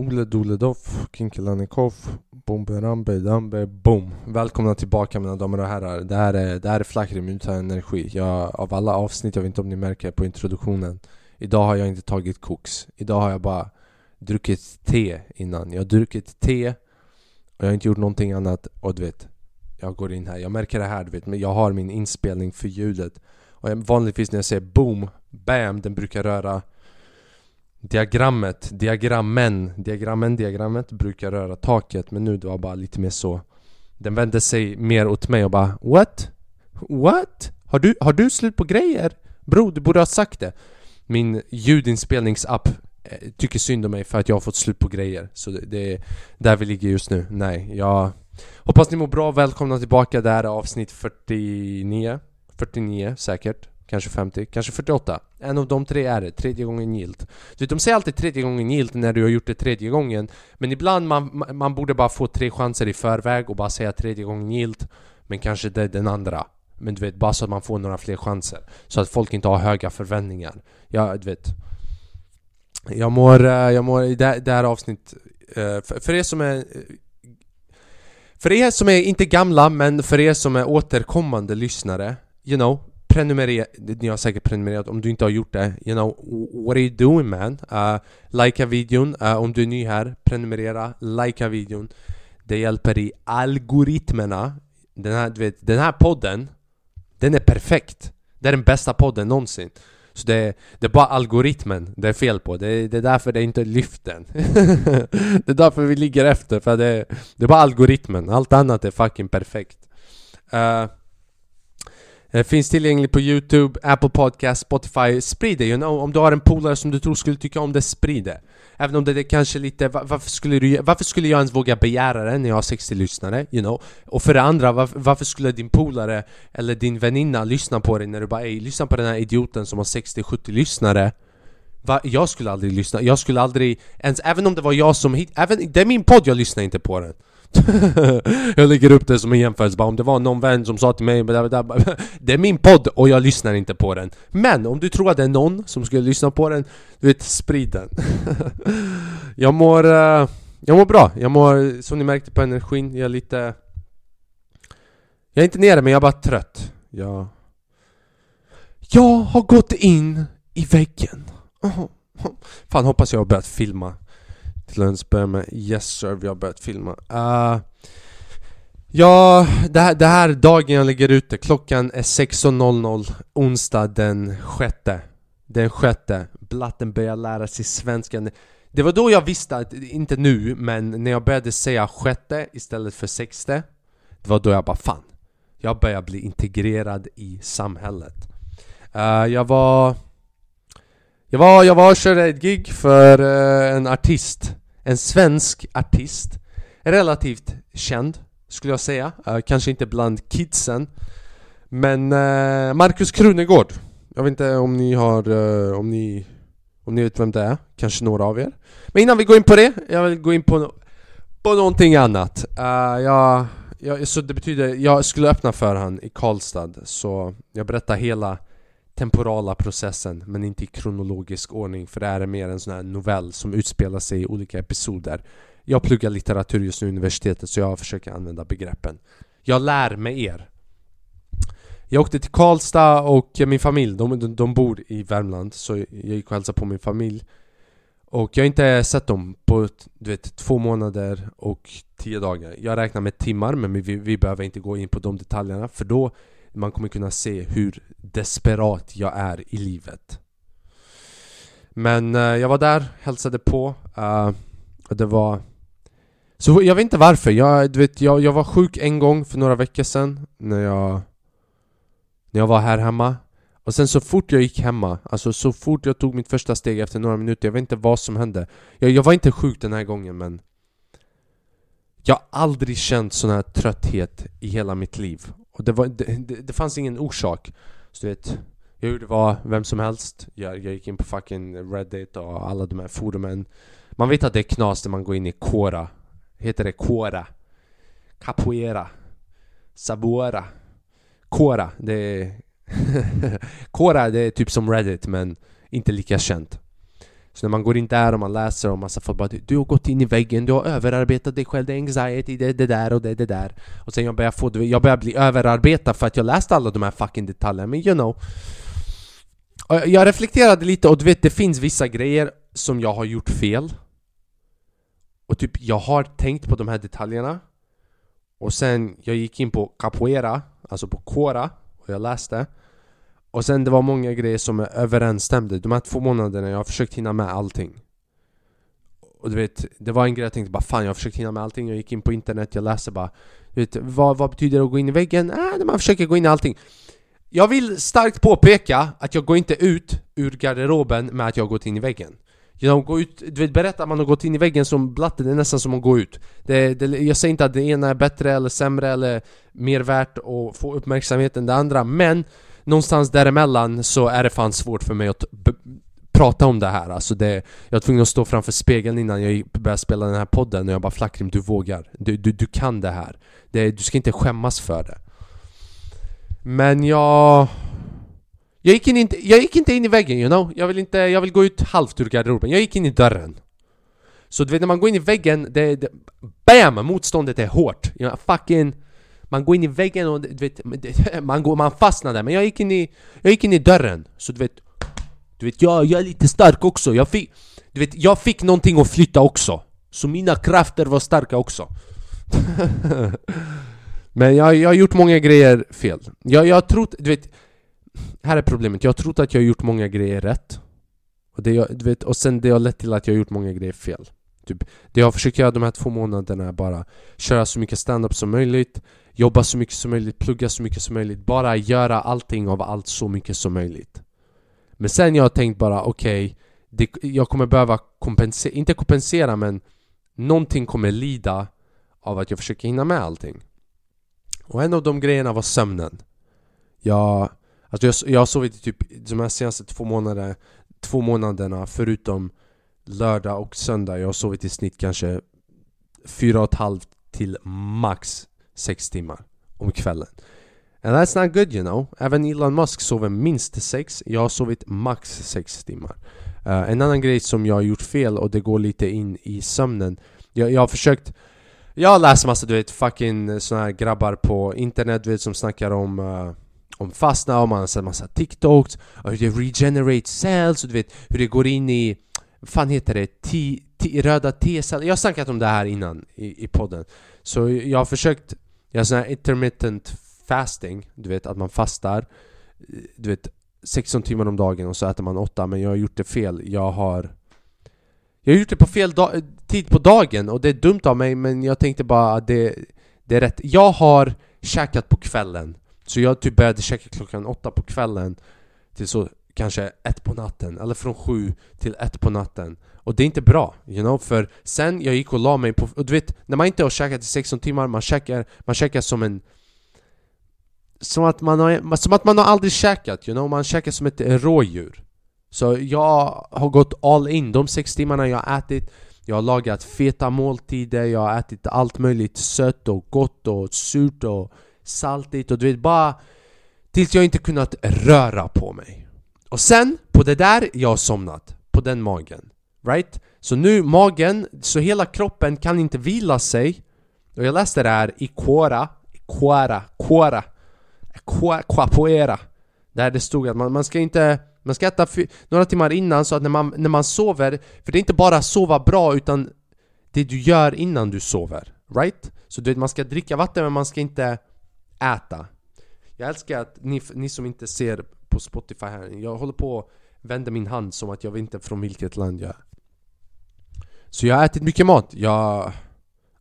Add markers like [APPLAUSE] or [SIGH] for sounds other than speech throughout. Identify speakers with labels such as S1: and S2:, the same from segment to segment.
S1: Ole Dole Doff, Kinkelanikoff, Dambe, boom! Välkomna tillbaka mina damer och herrar. Det här är, det här är Flackrim utan energi. Jag, av alla avsnitt, jag vet inte om ni märker på introduktionen Idag har jag inte tagit koks. Idag har jag bara druckit te innan. Jag har druckit te och jag har inte gjort någonting annat och du vet Jag går in här, jag märker det här du vet, men jag har min inspelning för ljudet Och vanligtvis när jag säger boom, bam, den brukar röra Diagrammet, diagrammen, diagrammen, diagrammet brukar röra taket men nu det var bara lite mer så. Den vände sig mer åt mig och bara What? What? Har du, har du slut på grejer? Bro, du borde ha sagt det. Min ljudinspelningsapp eh, tycker synd om mig för att jag har fått slut på grejer. Så det, det är där vi ligger just nu, nej jag Hoppas ni mår bra, välkomna tillbaka, det här är avsnitt 49 49 säkert. Kanske 50, kanske 48 En av de tre är det, tredje gången gilt Du vet, de säger alltid tredje gången gilt när du har gjort det tredje gången Men ibland man, man borde bara få tre chanser i förväg och bara säga tredje gången gilt Men kanske det är den andra. Men du vet, bara så att man får några fler chanser. Så att folk inte har höga förväntningar. Ja, du vet. Jag mår, eh, jag mår i det, det här avsnittet eh, för, för er som är för er som är inte gamla, men för er som är återkommande lyssnare You know, prenumerera, ni har säkert prenumererat om du inte har gjort det. You know, what are you doing man? Uh, likea videon, uh, om du är ny här, prenumerera, likea videon. Det hjälper i algoritmerna. Den här, du vet, den här podden Den är perfekt. Det är den bästa podden någonsin. Så det, det är bara algoritmen det är fel på, det, det är därför det inte lyften. [LAUGHS] Det är därför vi ligger efter, för det, det är bara algoritmen, allt annat är fucking perfekt. Uh, Eh, finns tillgänglig på Youtube, Apple Podcast, Spotify. Sprid det, you know? Om du har en polare som du tror skulle tycka om det, sprid det. Även om det är kanske lite, varför skulle, du, varför skulle jag ens våga begära det när jag har 60 lyssnare? You know? Och för det andra, varför, varför skulle din polare eller din väninna lyssna på dig när du bara Ey, lyssna på den här idioten som har 60-70 lyssnare Va? Jag skulle aldrig lyssna, jag skulle aldrig ens, även om det var jag som hit, även, det är min podd, jag lyssnar inte på den [LAUGHS] jag lägger upp det som en jämförelse, bara om det var någon vän som sa till mig [LAUGHS] Det är min podd och jag lyssnar inte på den. Men om du tror att det är någon som skulle lyssna på den Du vet, sprid den. [LAUGHS] Jag mår... Eh, jag mår bra, jag mår, som ni märkte på energin, jag är lite... Jag är inte nere men jag är bara trött. Jag... Jag har gått in i väggen. Fan hoppas jag har börjat filma till att börja med Yes sir, vi har börjat filma. Uh, Ja, det här, det här dagen jag lägger ut det, klockan är 16.00 onsdag den sjätte. Den sjätte, Blatten börjar lära sig svenska. Det var då jag visste att, inte nu, men när jag började säga sjätte istället för sexte Det var då jag bara fan. Jag börjar bli integrerad i samhället. Uh, Jag var jag var, jag var och körde ett gig för uh, en artist en svensk artist Relativt känd, skulle jag säga. Uh, Kanske inte bland kidsen. Men eh, uh, Markus Krunegård. Jag vet inte om ni har, uh, om ni om ni vet vem det är, kanske några av er. Men innan vi går in på det, jag vill gå in på, på någonting annat. Uh, jag, jag, Så det betyder, jag skulle öppna för han i Karlstad Så jag berättar hela temporala processen men inte i kronologisk ordning för det här är mer en sån här novell som utspelar sig i olika episoder. Jag pluggar litteratur just nu i universitetet så jag försöker använda begreppen. Jag lär med er. Jag åkte till Karlstad och min familj, de, de bor i Värmland så jag gick och hälsade på min familj. Och jag har inte sett dem på du vet, två månader och tio dagar. Jag räknar med timmar men vi, vi behöver inte gå in på de detaljerna för då man kommer kunna se hur desperat jag är i livet. Men uh, jag var där, hälsade på uh, och det var Så jag vet inte varför, jag, du vet, jag, jag var sjuk en gång för några veckor sedan När jag När jag var här hemma. Och sen så fort jag gick hemma, alltså så fort jag tog mitt första steg efter några minuter, jag vet inte vad som hände. Jag, jag var inte sjuk den här gången men Jag har aldrig känt sån här trötthet i hela mitt liv och det, var, det, det, det fanns ingen orsak Så du vet Jag gjorde vad vem som helst jag, jag gick in på fucking Reddit och alla de här forumen Man vet att det är knas när man går in i kora. Heter det kora? Capoeira Sabora? Kora? det är [LAUGHS] Kora det är typ som Reddit men inte lika känt så när man går in där och man läser och massa folk bara Du har gått in i väggen, du har överarbetat dig själv, det är anxiety, det är det där och det är det där. Och sen jag börjar, få, jag börjar bli överarbetad för att jag läste alla de här fucking detaljerna, men you know. Jag reflekterade lite och du vet, det finns vissa grejer som jag har gjort fel. Och typ, jag har tänkt på de här detaljerna. Och sen, jag gick in på capoeira, alltså på kora och jag läste och sen det var många grejer som överensstämde. De här två månaderna jag har försökt hinna med allting. Och du vet, det var en grej jag tänkte bara fan jag har försökt hinna med allting. Jag gick in på internet, jag läste bara du vet, vad, vad betyder det att gå in i väggen? Äh, man försöker gå in i allting. Jag vill starkt påpeka att jag går inte ut ur garderoben med att jag har gått in i väggen. Genom att gå ut, du vet, berätta att man har gått in i väggen som blatte, det är nästan som att gå ut. Det, det, Jag säger inte att det ena är bättre eller sämre eller mer värt att få uppmärksamhet än det andra Men någonstans däremellan så är det fan svårt för mig att prata om det här. Alltså det, Jag var tvungen att stå framför spegeln innan jag började spela den här podden och jag bara 'Flackrim, du vågar, du, du, du kan det här. Det, Du ska inte skämmas för det' Men jag... Jag gick, in inte, jag gick inte in i väggen you know, jag vill, inte, jag vill gå ut halvt ur garderoben, jag gick in i dörren. Så du vet när man går in i väggen, det, det BAM! Motståndet är hårt, you know, fucking man går in i väggen och du vet, [LAUGHS] man, går, man fastnar där. Men jag gick in i, jag gick in i dörren. Så du vet, du vet jag, jag är lite stark också. Jag fick, du vet, jag fick någonting att flytta också. Så mina krafter var starka också. [LAUGHS] Men jag, jag har gjort många grejer fel. Jag, jag har trott, du vet Här är problemet, jag har trott att jag har gjort många grejer rätt. Och, det, du vet, och sen det har lett till att jag har gjort många grejer fel. Typ, det jag har försökt göra de här två månaderna är bara köra så mycket stand-up som möjligt Jobba så mycket som möjligt, plugga så mycket som möjligt Bara göra allting av allt så mycket som möjligt. Men sen jag har tänkt bara okej okay, Jag kommer behöva kompensera, inte kompensera men Någonting kommer lida av att jag försöker hinna med allting. Och en av de grejerna var sömnen. Jag, alltså jag, jag har sovit i typ de här senaste två månaderna Två månaderna förutom lördag och söndag. Jag har sovit i snitt kanske fyra och ett halvt till max sex timmar om kvällen. And that's not good you know. Även Elon Musk sover minst sex. Jag har sovit max sex timmar. Uh, En annan grej som jag har gjort fel och det går lite in i sömnen. Jag, jag har försökt Jag har läst massa du vet fucking såna här grabbar på internet du vet som snackar om uh, om fastna och man har sett massa TikToks och hur det regenerate cells och du vet hur det går in i fan heter det? T, t, röda T-celler Jag har snackat om det här innan i, i podden. Så jag har försökt Jag har sån här intermittent fasting. Du vet att man fastar eh, Du vet 16 timmar om dagen och så äter man 8 Men jag har gjort det fel. Jag har Jag har gjort det på fel tid på dagen och det är dumt av mig men jag tänkte bara att det, det är rätt. Jag har käkat på kvällen. Så jag typ började käka klockan 8 på kvällen Till så kanske ett på natten eller från sju till ett på natten Och det är inte bra, you know? För sen jag gick och la mig på... Och du vet, när man inte har käkat i 16 timmar, man käkar, man käkar som en... Som att, man har, som att man har aldrig käkat, you know? Man käkar som ett rådjur Så jag har gått all in de 6 timmarna jag har ätit Jag har lagat feta måltider, jag har ätit allt möjligt sött och gott och surt och saltigt och du vet bara Tills jag inte kunnat röra på mig och sen, på det där, jag har somnat. På den magen. Right? Så nu magen, så hela kroppen kan inte vila sig. Och jag läste det här i Quora, Quora, Quora, Quapoera. Där det stod att man, man ska inte man ska äta några timmar innan så att när man, när man sover För det är inte bara sova bra utan Det du gör innan du sover Right? Så du vet, man ska dricka vatten men man ska inte äta Jag älskar att ni, ni som inte ser på Spotify här. Jag håller på att vända min hand som att jag vet inte från vilket land jag är. Så jag har ätit mycket mat, jag...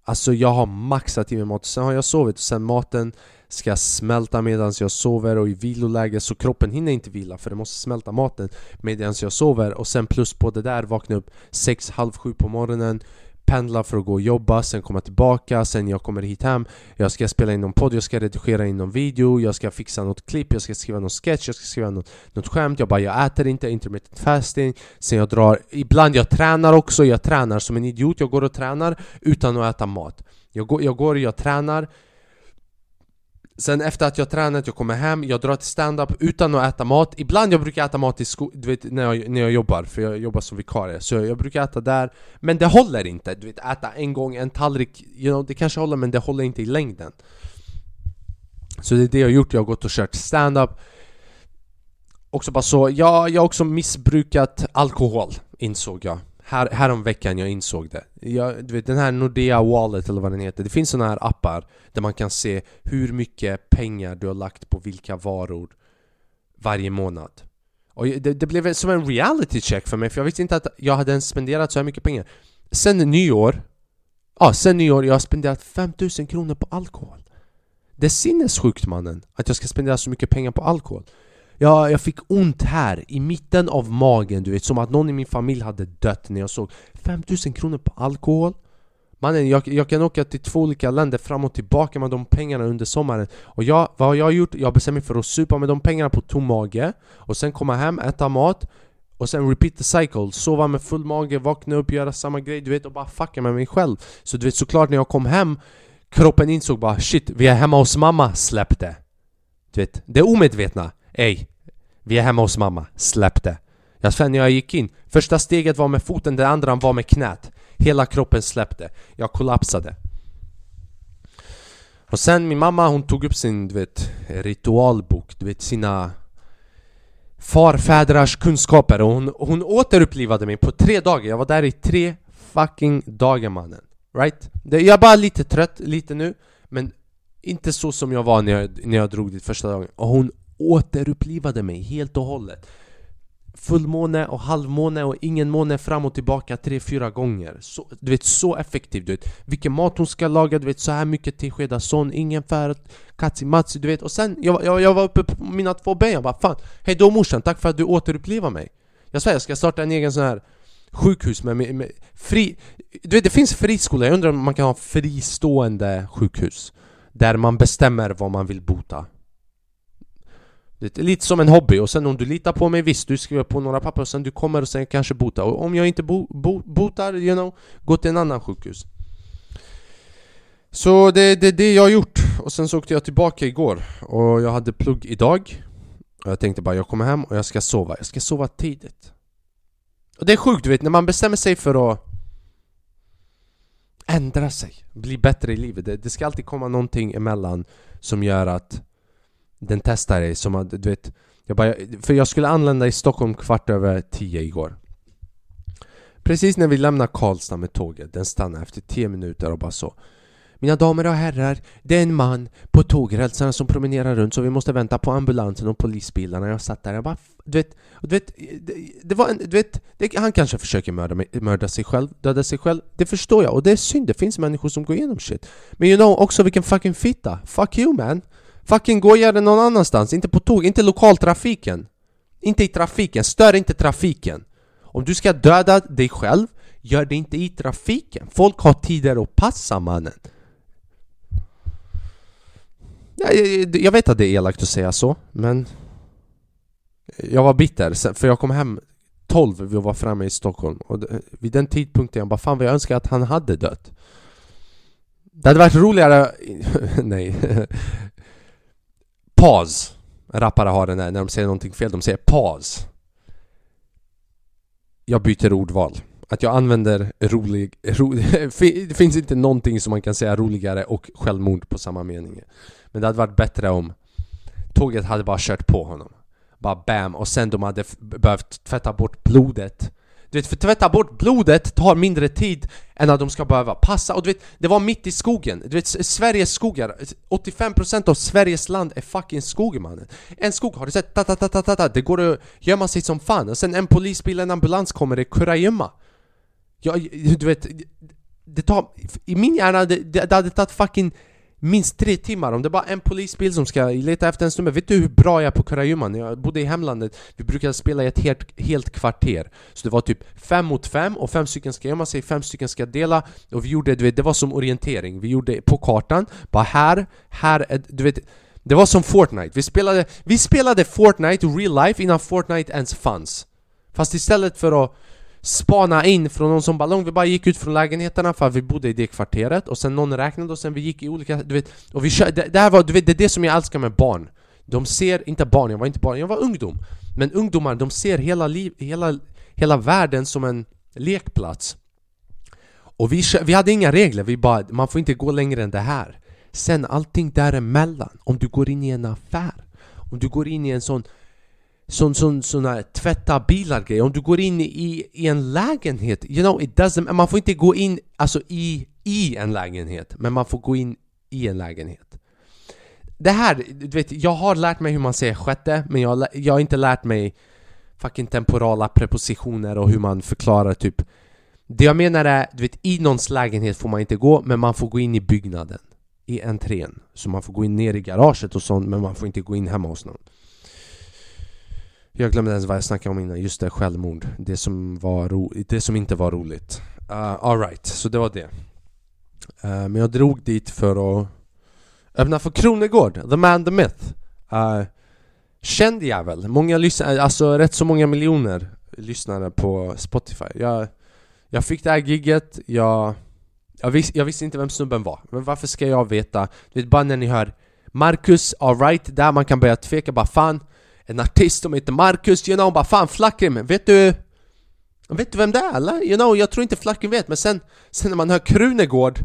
S1: Alltså jag har maxat i mig mat, sen har jag sovit och sen maten ska smälta medan jag sover och i viloläge så kroppen hinner inte vila för det måste smälta maten medan jag sover. Och sen plus på det där vakna upp 6, halv sju på morgonen pendla för att gå och jobba, sen komma tillbaka, sen jag kommer hit hem. Jag ska spela in någon podd, jag ska redigera in någon video, jag ska fixa något klipp, jag ska skriva någon sketch, jag ska skriva något, något skämt. Jag bara, jag äter inte, intermittent fasting. Sen jag drar, ibland jag tränar också, jag tränar som en idiot. Jag går och tränar utan att äta mat. Jag går, jag, går jag tränar. Sen efter att jag tränat, jag kommer hem, jag drar till stand-up utan att äta mat. Ibland jag brukar äta mat i sko du vet, när, jag, när jag jobbar, för jag jobbar som vikarie. Så jag brukar äta där Men det håller inte, du vet äta en gång en tallrik you know, Det kanske håller men det håller inte i längden. Så det är det jag har gjort, jag har gått och kört stand-up. Också bara så, ja, jag har också missbrukat alkohol insåg jag här, härom veckan jag insåg det. Jag, du vet, Den här Nordea Wallet eller vad den heter Det finns sådana här appar där man kan se hur mycket pengar du har lagt på vilka varor varje månad. Och det, det blev som en reality check för mig för jag visste inte att jag hade ens spenderat så här mycket pengar. Sen nyår Ja, sen nyår jag har spenderat 5000 kronor på alkohol. Det är sinnessjukt mannen Att jag ska spendera så mycket pengar på alkohol jag, jag fick ont här i mitten av magen du vet. Som att någon i min familj hade dött när jag såg 5000 kronor på alkohol. Mannen, jag, jag kan åka till två olika länder fram och tillbaka med de pengarna under sommaren. Och jag, vad har jag gjort? Jag bestämde mig för att supa med de pengarna på tom mage Och sen komma hem, äta mat och sen repeat the cycle, sova med full mage, vakna upp, göra samma grej du vet och bara fucka med mig själv. Så du vet såklart när jag kom hem Kroppen insåg bara shit, vi är hemma hos mamma, släpp det Du vet, det omedvetna. Ey, vi är hemma hos mamma, släpp det. Jag svär när jag gick in, första steget var med foten, det andra var med knät. Hela kroppen släppte, jag kollapsade. Och sen min mamma hon tog upp sin du vet, ritualbok, du vet sina farfädrars kunskaper. Och hon, hon återupplivade mig på tre dagar, jag var där i tre fucking dagar mannen. Right? jag är bara lite trött, lite nu Men inte så som jag var när jag, när jag drog dit första dagen. Och hon återupplivade mig helt och hållet. Fullmåne och halvmåne och ingen måne fram och tillbaka tre, fyra gånger. Så, Du vet, så effektivt du vet. Vilken mat hon ska laga, du vet så här mycket teskedar sån, ingen färd, katsi du vet. Och sen, jag, jag, jag var uppe på mina två ben, jag bara fan Hej då morsan, tack för att du återupplivar mig. Jag svär, jag ska starta en egen sån här sjukhus med, med, med fri... Du vet, det finns friskolor, jag undrar om man kan ha fristående sjukhus Där man bestämmer vad man vill bota det är lite som en hobby och sen om du litar på mig, visst du skriver på några papper och sen du kommer och sen kanske botar, och om jag inte bo, bo, botar, you know, gå till en annan sjukhus. Så det är det, det jag har gjort. Och sen så åkte jag tillbaka igår och jag hade plugg idag. Och jag tänkte bara jag kommer hem och jag ska sova, jag ska sova tidigt. Och det är sjukt du vet, när man bestämmer sig för att ändra sig, bli bättre i livet det, det ska alltid komma någonting emellan som gör att den testar dig som att, du vet jag bara, För jag skulle anlända i Stockholm kvart över tio igår. Precis när vi lämnar Karlstad med tåget, den stannar efter tio minuter och bara så. Mina damer och herrar, det är en man på tågrälsarna som promenerar runt så vi måste vänta på ambulansen och polisbilarna. Jag satt där och bara, du vet, du vet, det, det var en, du vet, det, han kanske försöker mörda, mörda sig själv, döda sig själv. Det förstår jag, och det är synd, det finns människor som går igenom shit. Men you know också vilken fucking fitta, fuck you man. Fucking gå och gör det någon annanstans, inte på tåg, inte lokaltrafiken. Inte i trafiken, stör inte trafiken. Om du ska döda dig själv, gör det inte i trafiken. Folk har tider att passa mannen. Jag, jag, jag vet att det är elakt att säga så, men Jag var bitter, för jag kom hem 12 vi var framme i Stockholm och vid den tidpunkten jag bara fan vad jag önskar att han hade dött. Det hade varit roligare... [LAUGHS] Nej. Pause. Rappare har den där när de säger någonting fel, de säger pause. Jag byter ordval. Att jag använder rolig... Ro, [LAUGHS] det finns inte någonting som man kan säga roligare och självmord på samma mening. Men det hade varit bättre om Tåget hade bara kört på honom. Bara bam, och sen de hade behövt tvätta bort blodet du vet, för tvätta bort blodet tar mindre tid än att de ska behöva passa. Och du vet, det var mitt i skogen. Du vet, Sveriges skogar 85% av Sveriges land är fucking skog mannen. En skog, har du sett? Ta, ta, ta, ta, ta, ta. Det går att gömma sig som fan. Och sen en polisbil, en ambulans kommer, det kurragömma. Ja, du vet Det tar... I min hjärna, det, det, det hade tagit fucking minst tre timmar. Om det är bara en polisbil som ska leta efter en snubbe Vet du hur bra jag är på kurragömma? När jag bodde i hemlandet, vi brukade spela i ett helt, helt kvarter. Så det var typ fem mot fem och fem stycken ska gömma sig, fem stycken ska dela. Och vi gjorde, du vet, det var som orientering. Vi gjorde på kartan, bara här, här, du vet Det var som Fortnite, vi spelade, vi spelade Fortnite real life innan Fortnite ens fanns. Fast istället för att spana in från någon som ballong Vi bara gick ut från lägenheterna för att vi bodde i det kvarteret. Och sen någon räknade och sen vi gick i olika, du vet Och vi kör, det, det här var, du vet, det är det som jag älskar med barn. De ser, inte barn, jag var inte barn, jag var ungdom. Men ungdomar, de ser hela, liv, hela, hela världen som en lekplats. Och vi, vi hade inga regler, vi bara, man får inte gå längre än det här. Sen allting däremellan, om du går in i en affär Om du går in i en sån sån, sån, sån här tvätta bilar grej Om du går in i, i en lägenhet, you know, it doesn't, man får inte gå in alltså i, i en lägenhet Men man får gå in i en lägenhet. Det här, du vet, jag har lärt mig hur man säger sjätte Men jag, jag har inte lärt mig fucking temporala prepositioner och hur man förklarar typ. Det jag menar är, du vet, i någons lägenhet får man inte gå Men man får gå in i byggnaden I entrén. Så man får gå in ner i garaget och sånt Men man får inte gå in hemma hos någon jag glömde ens vad jag snackade om innan, just det, självmord. Det som, var ro det som inte var roligt. Uh, Alright, så det var det. Uh, Men jag drog dit för att öppna för Kronegård, the man, the myth. Uh, Känd jävel, många lyssnare, eh, alltså rätt så många miljoner lyssnare på Spotify. Jag, jag fick det här gigget, jag, jag, vis, jag visste inte vem snubben var. Men varför ska jag veta? Du vet bara när ni hör Marcus, alright, där man kan börja tveka bara fan en artist som heter Marcus, you know, bara fan Flackrim, vet du? Vet du vem det är eller? You know, jag tror inte Flackrim vet, men sen, sen när man hör Krunegård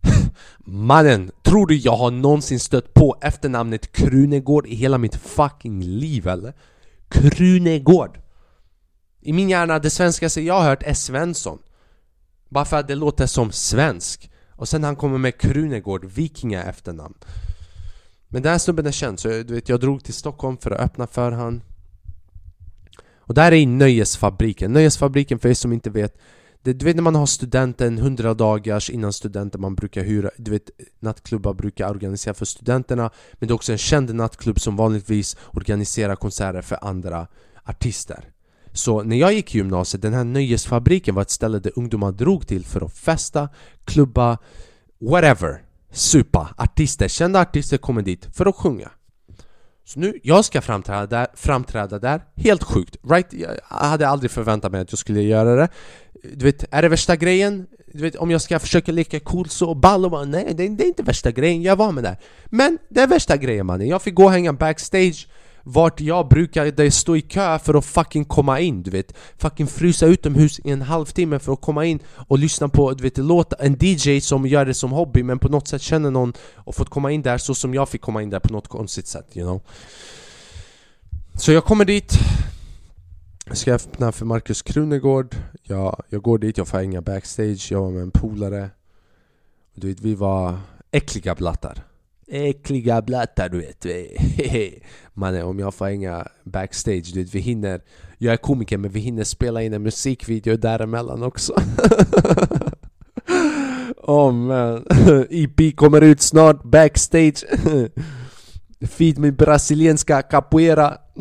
S1: [LAUGHS] Mannen, tror du jag har någonsin stött på efternamnet Krunegård i hela mitt fucking liv eller? Krunegård! I min hjärna, det svenskaste jag har hört är Svensson Bara för att det låter som svensk Och sen han kommer med Krunegård, vikinga efternamn men den här snubben är känd, så jag, du vet, jag drog till Stockholm för att öppna för han. Och där är i Nöjesfabriken, Nöjesfabriken för er som inte vet det, Du vet när man har studenten 100 dagars innan studenten man brukar hyra Du vet nattklubbar brukar organisera för studenterna Men det är också en känd nattklubb som vanligtvis organiserar konserter för andra artister. Så när jag gick i gymnasiet, den här nöjesfabriken var ett ställe där ungdomar drog till för att festa, klubba, whatever supa. Artister, kända artister kommer dit för att sjunga. Så nu, jag ska framträda där, framträda där, helt sjukt. Right? Jag hade aldrig förväntat mig att jag skulle göra det. Du vet, är det värsta grejen? Du vet, om jag ska försöka leka cool så ball och bara, nej det, det är inte värsta grejen, jag var med där. Men det är värsta grejen mannen, jag fick gå och hänga backstage vart jag brukade stå i kö för att fucking komma in, du vet. Fucking frysa utomhus i en halvtimme för att komma in och lyssna på, du vet, låta en DJ som gör det som hobby men på något sätt känner någon och fått komma in där så som jag fick komma in där på något konstigt sätt, you know. Så jag kommer dit. Jag ska öppna för Markus Krunegård? Jag, jag går dit, jag får hänga backstage, jag var med en polare. Du vet, vi var äckliga blattar. Äckliga blattar du vet. [LAUGHS] Mannen om jag får hänga backstage, du vet vi hinner Jag är komiker men vi hinner spela in en musikvideo däremellan också. Oh man EP kommer ut snart, backstage. [LAUGHS] Feed min brasilianska capoeira. [LAUGHS]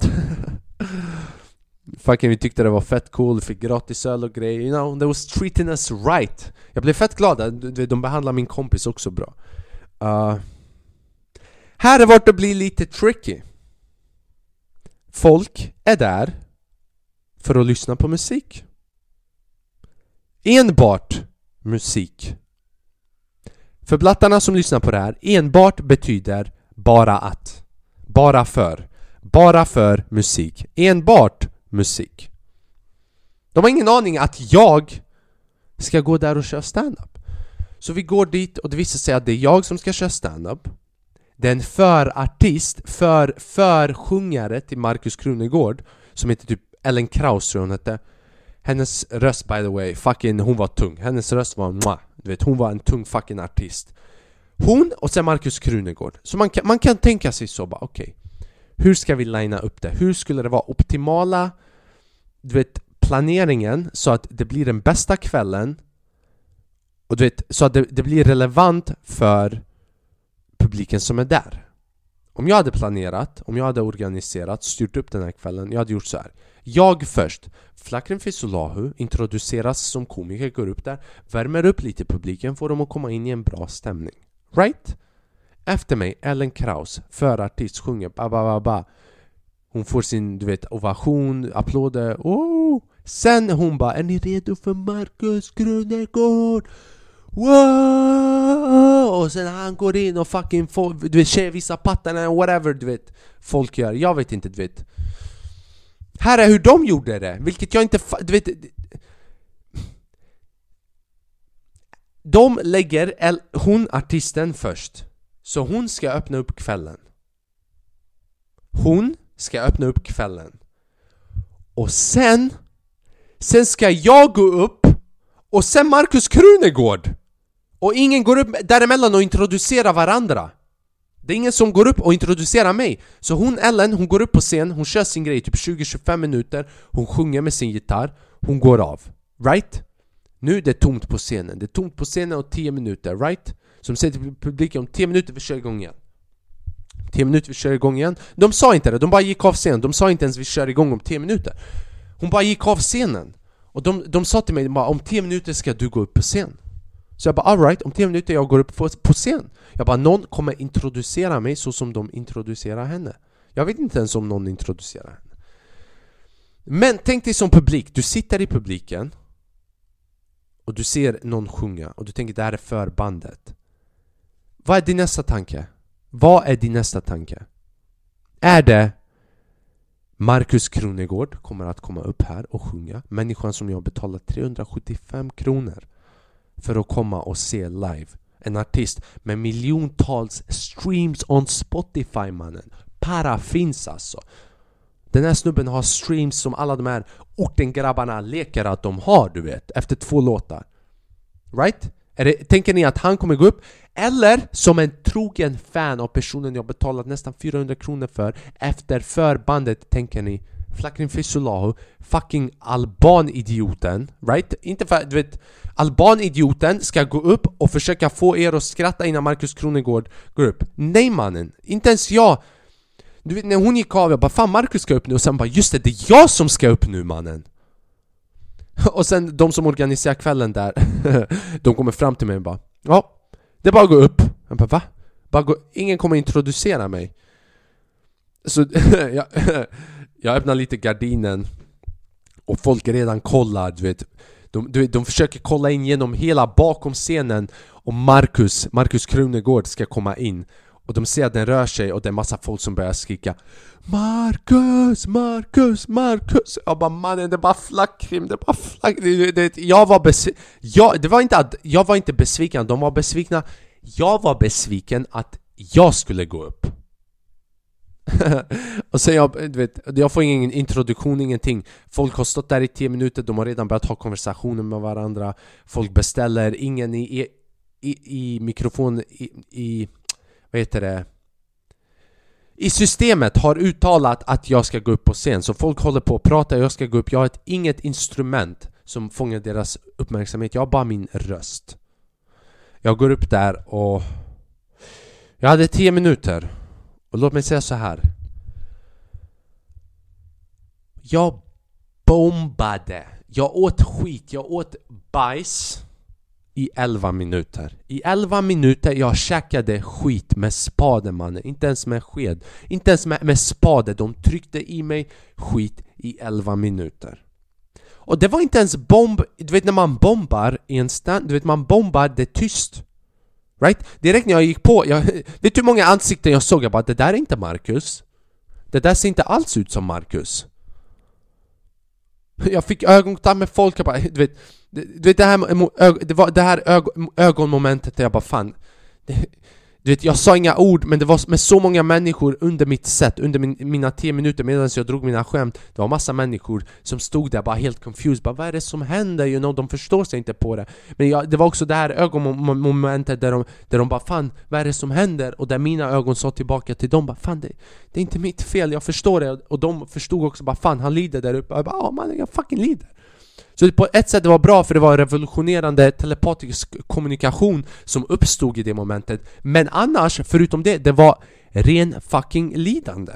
S1: Fucking vi tyckte det var fett cool, fick gratis öl och grejer. You know, they was treating us right. Jag blev fett glad, de behandlar min kompis också bra. Uh, här är vart det blir lite tricky. Folk är där för att lyssna på musik. Enbart musik. För blattarna som lyssnar på det här, enbart betyder bara att. Bara för. Bara för musik. Enbart musik. De har ingen aning att jag ska gå där och köra stand-up. Så vi går dit och det visar sig att det är jag som ska köra stand-up den förartist, för, försjungare till Markus Krunegård Som heter typ Ellen Kraus tror hon hette. Hennes röst by the way, fucking hon var tung. Hennes röst var mwah, du vet hon var en tung fucking artist. Hon och sen Markus Krunegård. Så man kan, man kan tänka sig så bara okej. Okay, Hur ska vi linea upp det? Hur skulle det vara optimala Du vet planeringen så att det blir den bästa kvällen och du vet, så att det, det blir relevant för publiken som är där. Om jag hade planerat, om jag hade organiserat, styrt upp den här kvällen, jag hade gjort så här. Jag först, Flakrin Fisolahu introduceras som komiker, går upp där, värmer upp lite publiken, får dem att komma in i en bra stämning. Right? Efter mig, Ellen Kraus, förartist, sjunger ba ba ba ba Hon får sin, du vet, ovation, applåder, oh! Sen hon bara 'Är ni redo för Markus Krunegård?' Wow! Och sen han går in och fucking får, du vet tjejer visar pattarna, whatever du vet Folk gör, jag vet inte du vet. Här är hur de gjorde det, vilket jag inte du vet De lägger hon artisten först. Så hon ska öppna upp kvällen. Hon ska öppna upp kvällen. Och sen Sen ska jag gå upp och sen Markus Krunegård! Och ingen går upp däremellan och introducerar varandra. Det är ingen som går upp och introducerar mig. Så hon Ellen, hon går upp på scen, hon kör sin grej typ 20-25 minuter. Hon sjunger med sin gitarr, hon går av. Right? Nu är det tomt på scenen, det är tomt på scenen och 10 minuter, right? Som säger till publiken om 10 minuter vi kör igång igen. 10 minuter vi kör igång igen. De sa inte det, de bara gick av scenen, de sa inte ens vi kör igång om 10 minuter. Hon bara gick av scenen. Och de, de sa till mig bara om 10 minuter ska du gå upp på scen. Så jag bara alright, om 10 minuter jag går upp på scen. Jag bara någon kommer introducera mig så som de introducerar henne. Jag vet inte ens om någon introducerar henne. Men tänk dig som publik, du sitter i publiken och du ser någon sjunga och du tänker det här är förbandet. Vad är din nästa tanke? Vad är din nästa tanke? Är det Markus Kronegård kommer att komma upp här och sjunga Människan som jag betalat 375 kronor för att komma och se live En artist med miljontals streams on Spotify mannen Para finns alltså den här snubben har streams som alla de här ortengrabbarna leker att de har du vet, efter två låtar Right? Det, tänker ni att han kommer gå upp? Eller som en trogen fan av personen jag betalat nästan 400 kronor för efter förbandet tänker ni Flakrin Fisulahu, fucking albanidioten, right? Inte för du vet Albanidioten ska gå upp och försöka få er att skratta innan Markus Kronegård går upp. Nej mannen, inte ens jag. Du vet när hon gick av, jag bara 'Fan Markus ska upp nu' och sen bara 'Just det, det är jag som ska upp nu mannen' [LAUGHS] Och sen de som organiserar kvällen där [LAUGHS] De kommer fram till mig och bara 'Ja, det är bara att gå upp' Jag bara 'Va? Bara gå, ingen kommer introducera mig' Så [LAUGHS] jag, jag öppnar lite gardinen Och folk redan kollar, du vet. De, de, de försöker kolla in genom hela bakom scenen Och Marcus, Marcus Krunegård ska komma in. Och de ser att den rör sig och det är massa folk som börjar skrika Marcus, Marcus, Marcus. Jag bara mannen det är bara flackrim, det är bara flackrim. Det, Jag var besviken, jag, det var inte att jag var inte besviken, de var besvikna. Jag var besviken att jag skulle gå upp. [LAUGHS] och sen jag, du vet, jag får ingen introduktion, ingenting. Folk har stått där i 10 minuter, de har redan börjat ha konversationer med varandra. Folk beställer, ingen i, i, i mikrofon i, i vad heter det? I systemet har uttalat att jag ska gå upp på scen. Så folk håller på att prata, jag ska gå upp. Jag har ett, inget instrument som fångar deras uppmärksamhet. Jag har bara min röst. Jag går upp där och Jag hade 10 minuter. Och låt mig säga så här. Jag bombade. Jag åt skit, jag åt bajs i 11 minuter. I 11 minuter jag käkade skit med spade mannen, inte ens med sked. Inte ens med, med spade, de tryckte i mig skit i 11 minuter. Och det var inte ens bomb, du vet när man bombar i en stand, du vet man bombar det tyst. Right? Direkt när jag gick på, jag, [LAUGHS] vet du hur många ansikten jag såg? Jag bara det där är inte Marcus. Det där ser inte alls ut som Marcus. [LAUGHS] Jag fick ögonkontakt med folk, jag bara, du vet du vet det här, det, var det här ögonmomentet där jag bara fan. det, [LAUGHS] Du vet jag sa inga ord men det var med så många människor under mitt set, under min, mina 10 minuter medan jag drog mina skämt. Det var massa människor som stod där bara helt confused, bara vad är det som händer? You know, de förstår sig inte på det. Men jag, det var också det här ögonmomentet där de, där de bara fan vad är det som händer? Och där mina ögon sa tillbaka till dem bara fan det, det är inte mitt fel, jag förstår det. Och de förstod också bara fan han lider där uppe, jag bara ja man jag fucking lider så på ett sätt det var bra för det var revolutionerande telepatisk kommunikation som uppstod i det momentet. Men annars, förutom det, det var ren fucking lidande.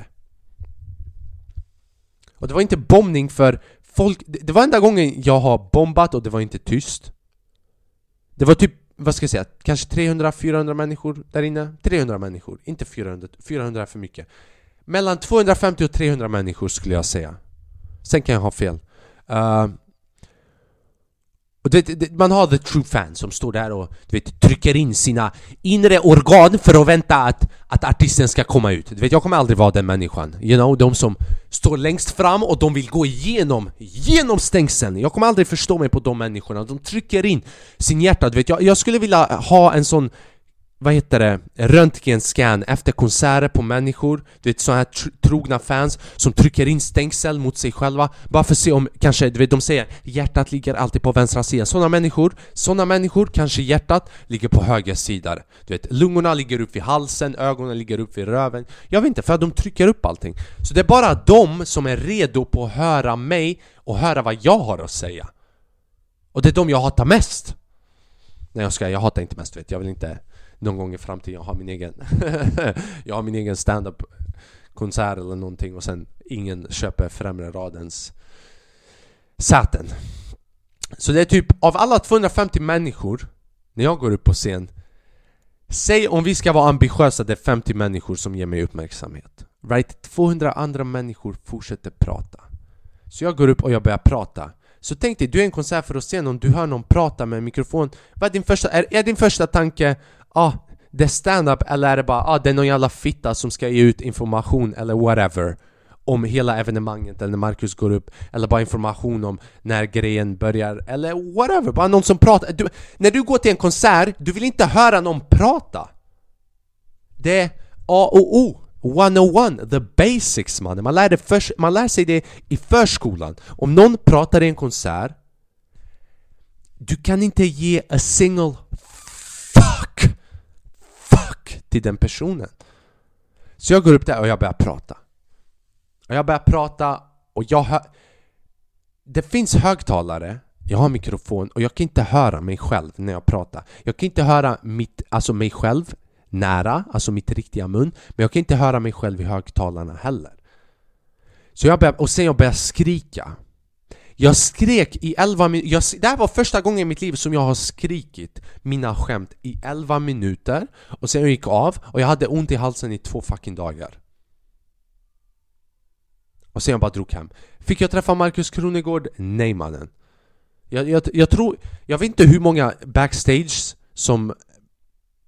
S1: Och det var inte bombning för folk, det var enda gången jag har bombat och det var inte tyst. Det var typ, vad ska jag säga, kanske 300-400 människor där inne. 300 människor, inte 400, 400 är för mycket. Mellan 250 och 300 människor skulle jag säga. Sen kan jag ha fel. Uh, och det, det, man har the true fans som står där och du vet, trycker in sina inre organ för att vänta att, att artisten ska komma ut. Du vet, jag kommer aldrig vara den människan. You know, de som står längst fram och de vill gå igenom, genom stängseln. Jag kommer aldrig förstå mig på de människorna. De trycker in sin hjärta. Du vet, jag, jag skulle vilja ha en sån vad heter det, röntgenscan efter konserter på människor. Du vet sådana här tr trogna fans som trycker in stängsel mot sig själva. Bara för att se om, kanske, du vet de säger hjärtat ligger alltid på vänstra sidan. Sådana människor, sådana människor, kanske hjärtat ligger på höger sida. Du vet, lungorna ligger upp vid halsen, ögonen ligger upp vid röven. Jag vet inte, för att de trycker upp allting. Så det är bara de som är redo på att höra mig och höra vad jag har att säga. Och det är de jag hatar mest. Nej jag ska, jag hatar inte mest vet. Jag vill inte någon gång i framtiden. Jag har min egen [LAUGHS] Jag har min egen stand-up konsert eller någonting och sen ingen köper främre radens säten. Så det är typ av alla 250 människor när jag går upp på scen Säg om vi ska vara ambitiösa, det är 50 människor som ger mig uppmärksamhet. Right? 200 andra människor fortsätter prata. Så jag går upp och jag börjar prata. Så tänk dig, du är en konsert för att se någon, du hör någon prata med en mikrofon. Vad är din första, är, är din första tanke ah, det är stand-up eller är det bara ah, det är någon jävla fitta som ska ge ut information eller whatever om hela evenemanget eller när Marcus går upp eller bara information om när grejen börjar eller whatever, bara någon som pratar. Du, När du går till en konsert, du vill inte höra någon prata. Det är A och O 101, the basics mannen, man lär, för, man lär sig det i förskolan. Om någon pratar i en konsert Du kan inte ge a single till den personen. Så jag går upp där och jag börjar prata. Och jag börjar prata och jag hör... Det finns högtalare, jag har mikrofon och jag kan inte höra mig själv när jag pratar. Jag kan inte höra mitt, alltså mig själv nära, alltså mitt riktiga mun, men jag kan inte höra mig själv i högtalarna heller. Så jag börjar, och sen jag börjar skrika. Jag skrek i 11 minuter, det här var första gången i mitt liv som jag har skrikit mina skämt i 11 minuter Och sen jag gick av och jag hade ont i halsen i två fucking dagar Och sen jag bara drog hem Fick jag träffa Markus Kronegård? Nej mannen jag, jag, jag tror, jag vet inte hur många backstage som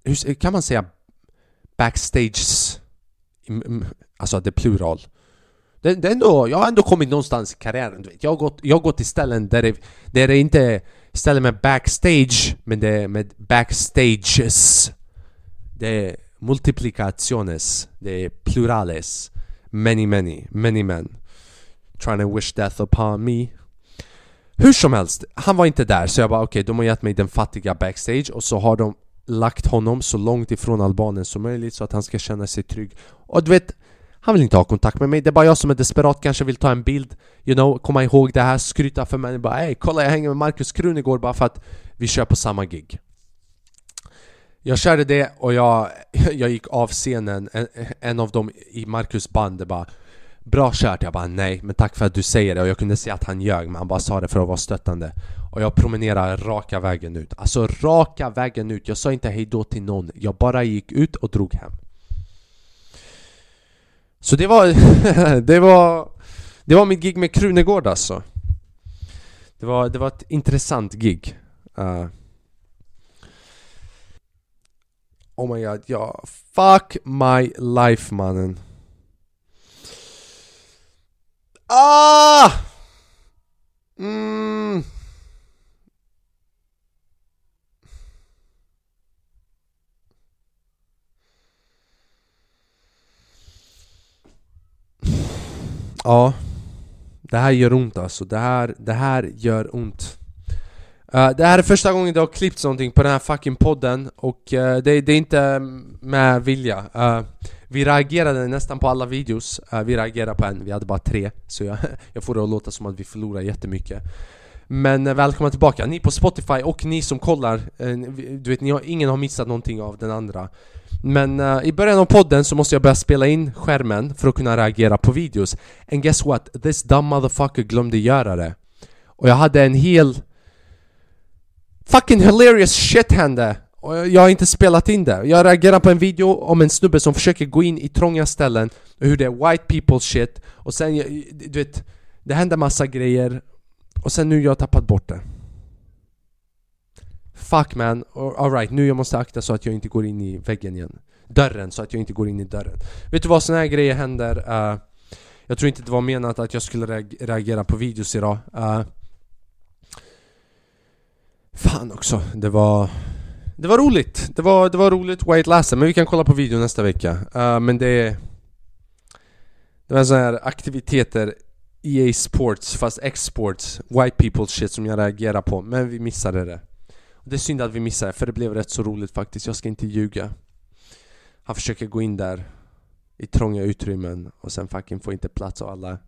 S1: hur, Kan man säga backstages? Alltså det är plural det, det ändå, jag har ändå kommit någonstans i karriären. Jag har gått, jag har gått till ställen där det, där det inte är ställen med backstage, men det är med backstages. Det är multiplicaciones, det är plurales. Many, many, many men. Trying to wish death upon me. Hur som helst, han var inte där så jag bara okej, okay, de har gett mig den fattiga backstage och så har de lagt honom så långt ifrån albanen som möjligt så att han ska känna sig trygg. Och du vet, han vill inte ha kontakt med mig, det är bara jag som är desperat, kanske vill ta en bild. You know, komma ihåg det här, skryta för mig. Bara Ey kolla jag hänger med Markus Krunegård bara för att vi kör på samma gig. Jag körde det och jag, [LAUGHS] jag gick av scenen, en, en av dem i Markus band bara Bra kört, jag bara nej, men tack för att du säger det. Och jag kunde se att han ljög men han bara sa det för att vara stöttande. Och jag promenerade raka vägen ut, alltså raka vägen ut, jag sa inte hejdå till någon. Jag bara gick ut och drog hem så det var, [LAUGHS] det var, det var mitt gig med Krunegård alltså Det var, det var ett intressant gig uh. Oh my god, ja, fuck my life mannen Ah! Mm. Ja. Det här gör ont alltså, det här, det här gör ont. Uh, Det här är första gången det har klippts någonting på den här fucking podden och uh, det, det, är inte mm, med vilja. Uh, Vi reagerade nästan på alla videos, vi reagerade på en, vi hade bara tre Så jag, [LAUGHS] jag får det att låta som att vi förlorar jättemycket. Men välkomna tillbaka, ni på Spotify och ni som kollar Du vet, ni har, ingen har missat någonting av den andra men uh, i början av podden så måste jag börja spela in skärmen för att kunna reagera på videos And guess what? This dumb motherfucker glömde göra det Och jag hade en hel fucking hilarious shit hände och jag har inte spelat in det. Jag reagerar på en video om en snubbe som försöker gå in i trånga ställen och hur det är white people shit och sen, du vet, det händer massa grejer Och sen nu jag har tappat bort det. Fuck man, alright nu jag måste akta så att jag inte går in i väggen igen. Dörren, så att jag inte går in i dörren. Vet du vad, såna här grejer händer. Uh, jag tror inte det var menat att jag skulle reagera på videos idag. Uh, fan också, det var... Det var roligt! Det var, det var roligt White Lasse, men vi kan kolla på video nästa vecka. Uh, men det... Det var sådana här aktiviteter EA Sports fast X-Sports White people shit som jag reagerar på, men vi missade det. Det är synd att vi missade för det blev rätt så roligt faktiskt, jag ska inte ljuga. Han försöker gå in där i trånga utrymmen och sen fucking får inte plats av alla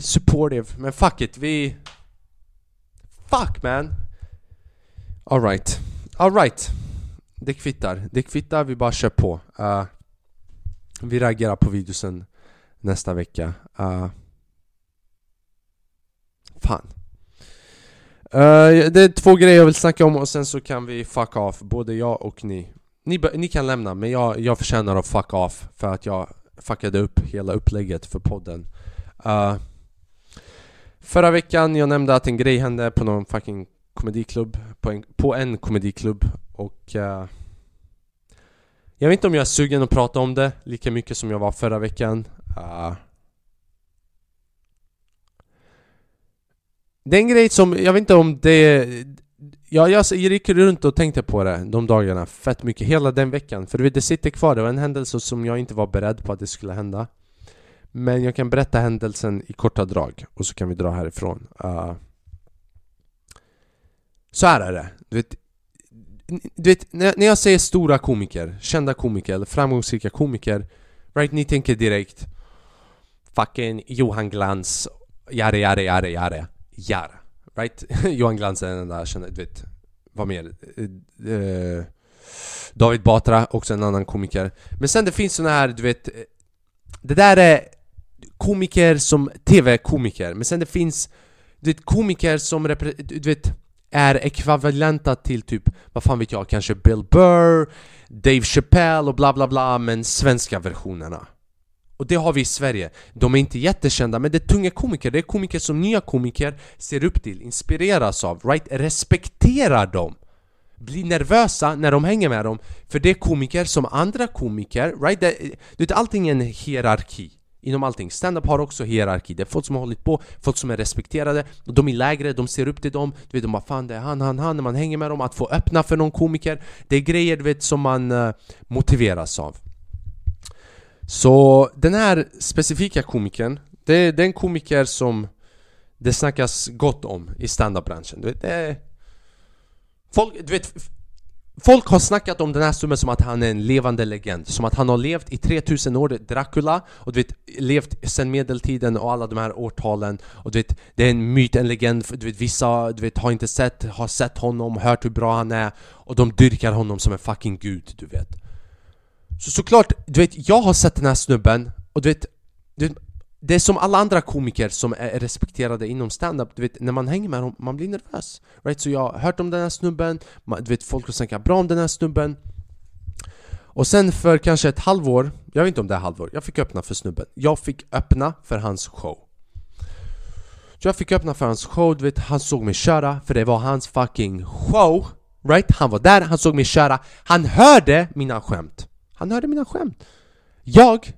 S1: supportive, men fuck it, vi... Fuck man! Alright, alright Det kvittar, det kvittar, vi bara kör på. Uh, Vi reagerar på videosen nästa vecka. Uh, Fan uh, Det är två grejer jag vill snacka om och sen så kan vi fuck off, både jag och ni. Ni, ni kan lämna, men jag, jag förtjänar att fuck off för att jag fuckade upp hela upplägget för podden. Uh, Förra veckan, jag nämnde att en grej hände på någon fucking komediklubb På en, på en komediklubb och uh, Jag vet inte om jag är sugen att prata om det lika mycket som jag var förra veckan. Det är en grej som, jag vet inte om det... Ja, jag gick runt och tänkte på det de dagarna fett mycket, hela den veckan. För du vet, det sitter kvar, det var en händelse som jag inte var beredd på att det skulle hända. Men jag kan berätta händelsen i korta drag och så kan vi dra härifrån. Uh, Så här är det, du vet du vet, när jag säger stora komiker, kända komiker eller framgångsrika komiker Right, ni tänker direkt Fucking Johan Glans, jare jare jare jare. Jar. Right? [LAUGHS] Johan Glans är den enda jag känner, du vet, vad mer? Eh, eh, David Batra, också en annan komiker. Men sen det finns såna här, du vet, eh, det där är komiker som TV-komiker. Men sen det finns, du vet, komiker som du vet, är ekvivalenta till typ, vad fan vet jag, kanske Bill Burr, Dave Chappelle och bla bla bla, men svenska versionerna. Och det har vi i Sverige. De är inte jättekända, men det är tunga komiker. Det är komiker som nya komiker ser upp till, inspireras av, right? Respekterar dem. Blir nervösa när de hänger med dem. För det är komiker som andra komiker, right? Det, du vet, allting är en hierarki. Inom allting. Stand-up har också hierarki. Det är folk som har hållit på, folk som är respekterade. Och de är lägre, de ser upp till dem. Du vet, de bara fan det är han, han, han. När man hänger med dem, att få öppna för någon komiker. Det är grejer du vet som man uh, motiveras av. Så den här specifika komikern, det, är den komiker som det snackas gott om i standup-branschen. Du vet, det är... Folk, du vet, folk har snackat om den här snubben som att han är en levande legend. Som att han har levt i 3000 år, Dracula Och du vet, levt sen medeltiden och alla de här årtalen. Och du vet, det är en myt, en legend du vet, Vissa du vet, har inte sett, har sett honom, hört hur bra han är. Och de dyrkar honom som en fucking gud, du vet så såklart, du vet, jag har sett den här snubben och du vet, du vet det är som alla andra komiker som är respekterade inom stand-up, du vet när man hänger med dem, man blir nervös right? Så jag har hört om den här snubben, du vet folk har snackat bra om den här snubben. Och sen för kanske ett halvår, jag vet inte om det är halvår, jag fick öppna för snubben. Jag fick öppna för hans show. Så jag fick öppna för hans show, du vet han såg mig köra, för det var hans fucking show Right? Han var där, han såg mig köra, han hörde mina skämt han hörde mina skämt. Jag,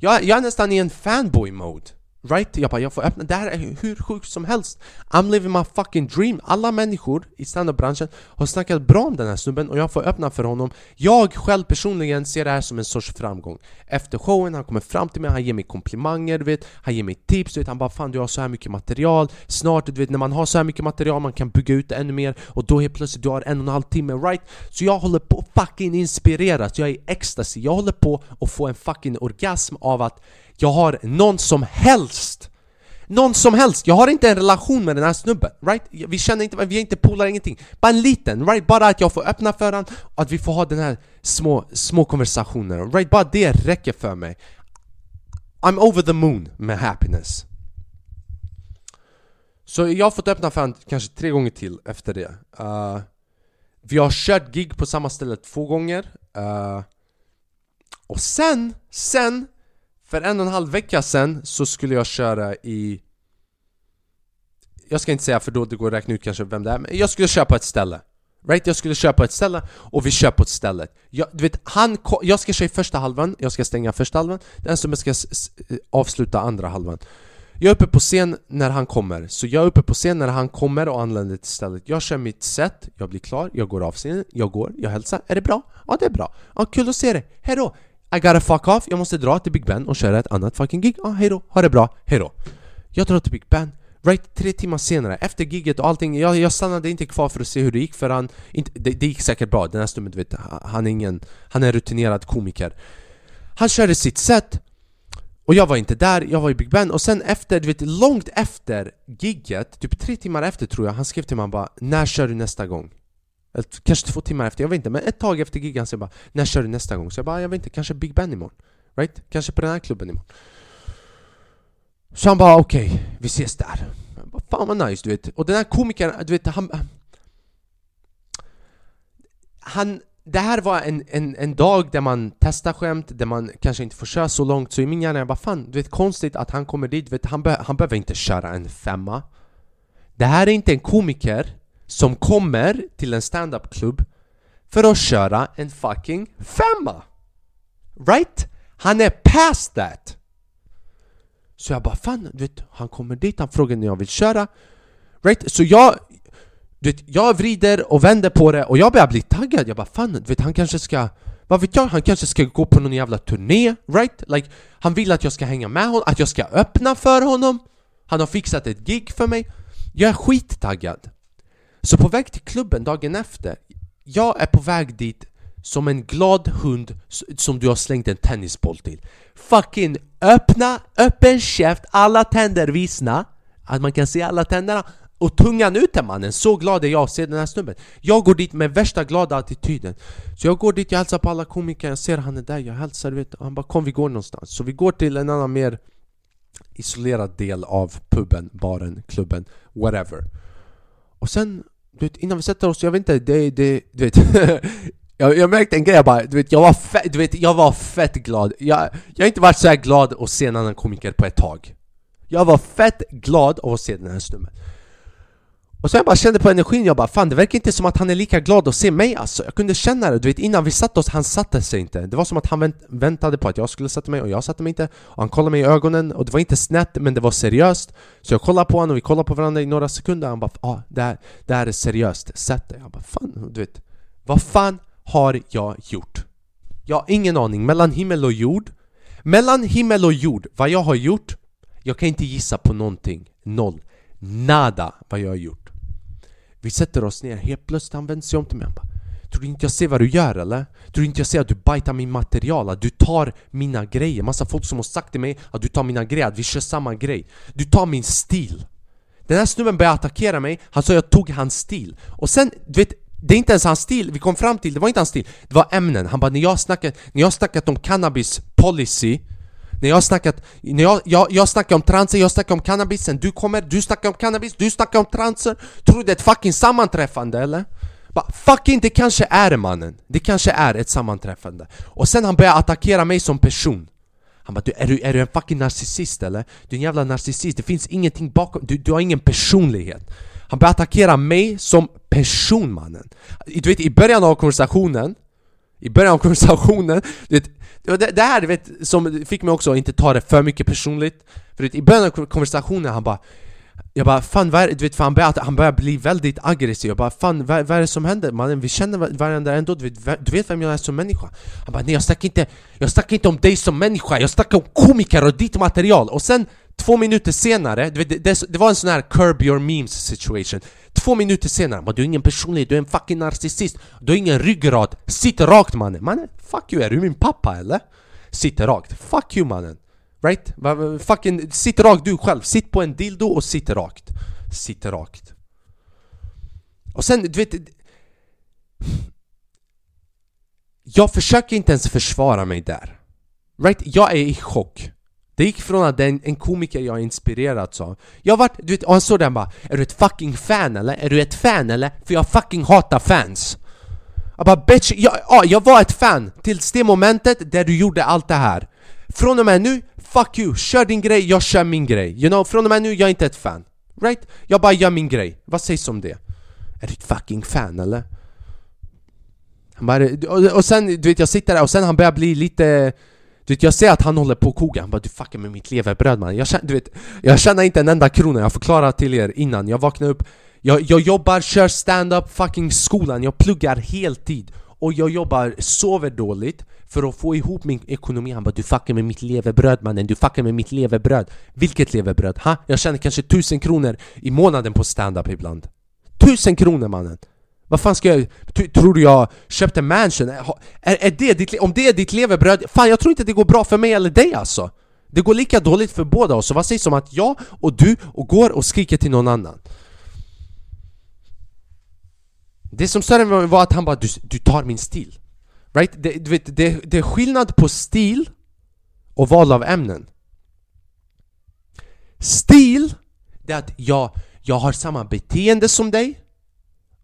S1: jag, jag är nästan i en fanboy-mode. Right? Jag bara, jag får öppna, det här är hur sjukt som helst. I'm living my fucking dream. Alla människor i standup-branschen har snackat bra om den här snubben och jag får öppna för honom. Jag själv personligen ser det här som en sorts framgång. Efter showen, han kommer fram till mig, han ger mig komplimanger, du vet. Han ger mig tips, du vet, han bara 'Fan du har så här mycket material' Snart, du vet, när man har så här mycket material man kan bygga ut det ännu mer Och då helt plötsligt, du har en och en halv timme, right? Så jag håller på fucking inspireras, jag är i ecstasy. Jag håller på att få en fucking orgasm av att jag har någon som helst någon som helst, jag har inte en relation med den här snubben, right? Vi känner inte, vi är inte polare, ingenting Bara en liten, right? Bara att jag får öppna för honom och att vi får ha den här små, små konversationen, right? Bara det räcker för mig I'm over the moon med happiness Så jag har fått öppna för honom kanske tre gånger till efter det uh, Vi har kört gig på samma ställe två gånger uh, Och sen, sen för en och en halv vecka sen så skulle jag köra i jag ska inte säga för då det går att räkna ut kanske vem det är, men jag skulle köpa ett ställe. Right? Jag skulle köpa ett ställe och vi kör på ett ställe. Jag, du vet, han, jag ska köra i första halvan, jag ska stänga första halvan. Den som ska avsluta andra halvan. Jag är uppe på scen när han kommer, så jag är uppe på scen när han kommer och anländer till stället. Jag kör mitt set, jag blir klar, jag går av scenen, jag går, jag hälsar. Är det bra? Ja det är bra, ja kul att se dig, hejdå! I gotta fuck off, jag måste dra till Big Ben och köra ett annat fucking gig, Ah, hejdå, ha det bra, hejdå. Jag drar till Big Ben. Right, tre timmar senare, efter giget och allting, jag, jag stannade inte kvar för att se hur det gick för han, inte, det, det gick säkert bra, den här stummen du vet, han är ingen, han är en rutinerad komiker. Han körde sitt set och jag var inte där, jag var i Big Ben. Och sen efter, du vet, långt efter gigget, typ tre timmar efter tror jag, han skrev till mig bara När kör du nästa gång? Ett, kanske två timmar efter, jag vet inte, men ett tag efter gigget han jag bara När kör du nästa gång? Så jag bara, jag vet inte, kanske Big Ben imorgon? Right? Kanske på den här klubben imorgon så han bara okej, okay, vi ses där. Bara, Fan vad nice du vet. Och den här komikern, du vet han... Han... Det här var en, en, en dag där man testar skämt, där man kanske inte får köra så långt Så i min hjärna, jag bara fan, du vet konstigt att han kommer dit, vet, han, be han behöver inte köra en femma Det här är inte en komiker som kommer till en standupklubb för att köra en fucking femma! Right? Han är past that! Så jag bara fan, du vet, han kommer dit, han frågar när jag vill köra Right? Så jag, du vet, jag vrider och vänder på det och jag börjar bli taggad Jag bara fan, du vet, han kanske ska vad vet jag, han kanske ska gå på någon jävla turné, right? Like, han vill att jag ska hänga med honom, att jag ska öppna för honom Han har fixat ett gig för mig Jag är skittaggad så på väg till klubben dagen efter Jag är på väg dit som en glad hund som du har slängt en tennisboll till. Fucking öppna, öppen käft, alla tänder visna Att man kan se alla tänderna. Och tungan ute mannen, så glad är jag att se den här snubben. Jag går dit med värsta glada attityden. Så jag går dit, jag hälsar på alla komiker, jag ser han är där, jag hälsar vet Han bara kom vi går någonstans. Så vi går till en annan mer isolerad del av puben, baren, klubben, whatever. Och sen, du vet, innan vi sätter oss, jag vet inte, det, det, du vet. [LAUGHS] Jag, jag märkte en grej, jag bara, du vet, jag var fett, du vet, jag var fett glad. Jag, jag har inte varit så glad att se en annan komiker på ett tag. Jag var fett glad av att se den här snubben och sen jag bara kände på energin, jag bara fan det verkar inte som att han är lika glad att se mig alltså. Jag kunde känna det, du vet innan vi satte oss, han satte sig inte. Det var som att han vänt, väntade på att jag skulle sätta mig och jag satte mig inte. Och han kollade mig i ögonen och det var inte snett men det var seriöst. Så jag kollade på honom och vi kollade på varandra i några sekunder Han bara ah, det, här, det här är seriöst, sätt dig Jag bara fan, du vet Vad fan har jag gjort? Jag har ingen aning, mellan himmel och jord Mellan himmel och jord, vad jag har gjort Jag kan inte gissa på någonting, noll. Nada vad jag har gjort. Vi sätter oss ner, helt plötsligt han vänder sig om till mig. Bara, Tror du inte jag ser vad du gör eller? Tror du inte jag ser att du bajtar min material? Att du tar mina grejer? Massa folk som har sagt till mig att du tar mina grejer, att vi kör samma grej. Du tar min stil. Den här snubben började attackera mig, han sa jag tog hans stil. Och sen, du vet det är inte ens hans stil, vi kom fram till, det var inte hans stil. Det var ämnen, han bara när jag snackat, när jag snackat om cannabis policy när jag snackat, när jag, jag, jag snackar om transer, jag snackar om cannabisen. Du kommer, du snackar om cannabis, du snackar om transer. Tror du det är ett fucking sammanträffande eller? Bara, fucking det kanske är mannen. Det kanske är ett sammanträffande. Och sen han börjar attackera mig som person. Han bara du, är, du, är du en fucking narcissist eller? Du är en jävla narcissist, det finns ingenting bakom, du, du har ingen personlighet. Han börjar attackera mig som person mannen. Du vet i början av konversationen i början av konversationen du vet, det, det här du vet, som fick mig också att inte ta det för mycket personligt. För vet, i början av konversationen han bara jag bara fan vad är, du vet, för han börjar, han börjar bli väldigt aggressiv. Jag bara fan vad, vad är det som händer? Mannen? Vi känner varandra ändå, du vet, du vet vem jag är som människa. Han bara nej jag snackar inte, jag snackar inte om dig som människa. Jag snackar om komiker och ditt material. Och sen två minuter senare, du vet, det, det, det var en sån här curb your memes situation. Två minuter senare, man, du är ingen personlighet, du är en fucking narcissist. Du har ingen ryggrad, sitt rakt mannen. Mannen, fuck you, är du min pappa eller? Sitt rakt, fuck you mannen. Right? Fucking, sitt rakt du själv, sitt på en dildo och sitt rakt. Sitt rakt. Och sen, du vet Jag försöker inte ens försvara mig där. Right? Jag är i chock det gick från att den, en komiker jag inspirerats av Jag vart, du vet, och han såg den bara Är du ett fucking fan eller? Är du ett fan eller? För jag fucking hatar fans Jag bara bitch, jag, ja, jag var ett fan tills det momentet där du gjorde allt det här Från och med nu, fuck you, kör din grej, jag kör min grej You know, från och med nu, jag är inte ett fan Right? Jag bara gör min grej, vad sägs om det? Är du ett fucking fan eller? Han bara, och, och sen, du vet jag sitter där och sen han börjar bli lite du vet, jag ser att han håller på att koka, han bara du fuckar med mitt leverbröd man. Jag känner, du vet, jag tjänar inte en enda krona, jag förklarar till er innan. Jag vaknar upp, jag, jag jobbar, kör stand-up fucking skolan, jag pluggar heltid. Och jag jobbar, sover dåligt för att få ihop min ekonomi. Han bara du fuckar med mitt leverbröd mannen, du fuckar med mitt leverbröd. Vilket leverbröd? Ha? Jag tjänar kanske tusen kronor i månaden på stand-up ibland. Tusen kronor mannen! Vad fan ska jag... Tror du jag köpte mansion? Är, är det ditt, om det är ditt levebröd, fan jag tror inte det går bra för mig eller dig alltså Det går lika dåligt för båda oss, så vad sägs om att jag och du och går och skriker till någon annan? Det som störde mig var att han bara du, du tar min stil Right? Det, du vet, det, det är skillnad på stil och val av ämnen Stil, det är att jag, jag har samma beteende som dig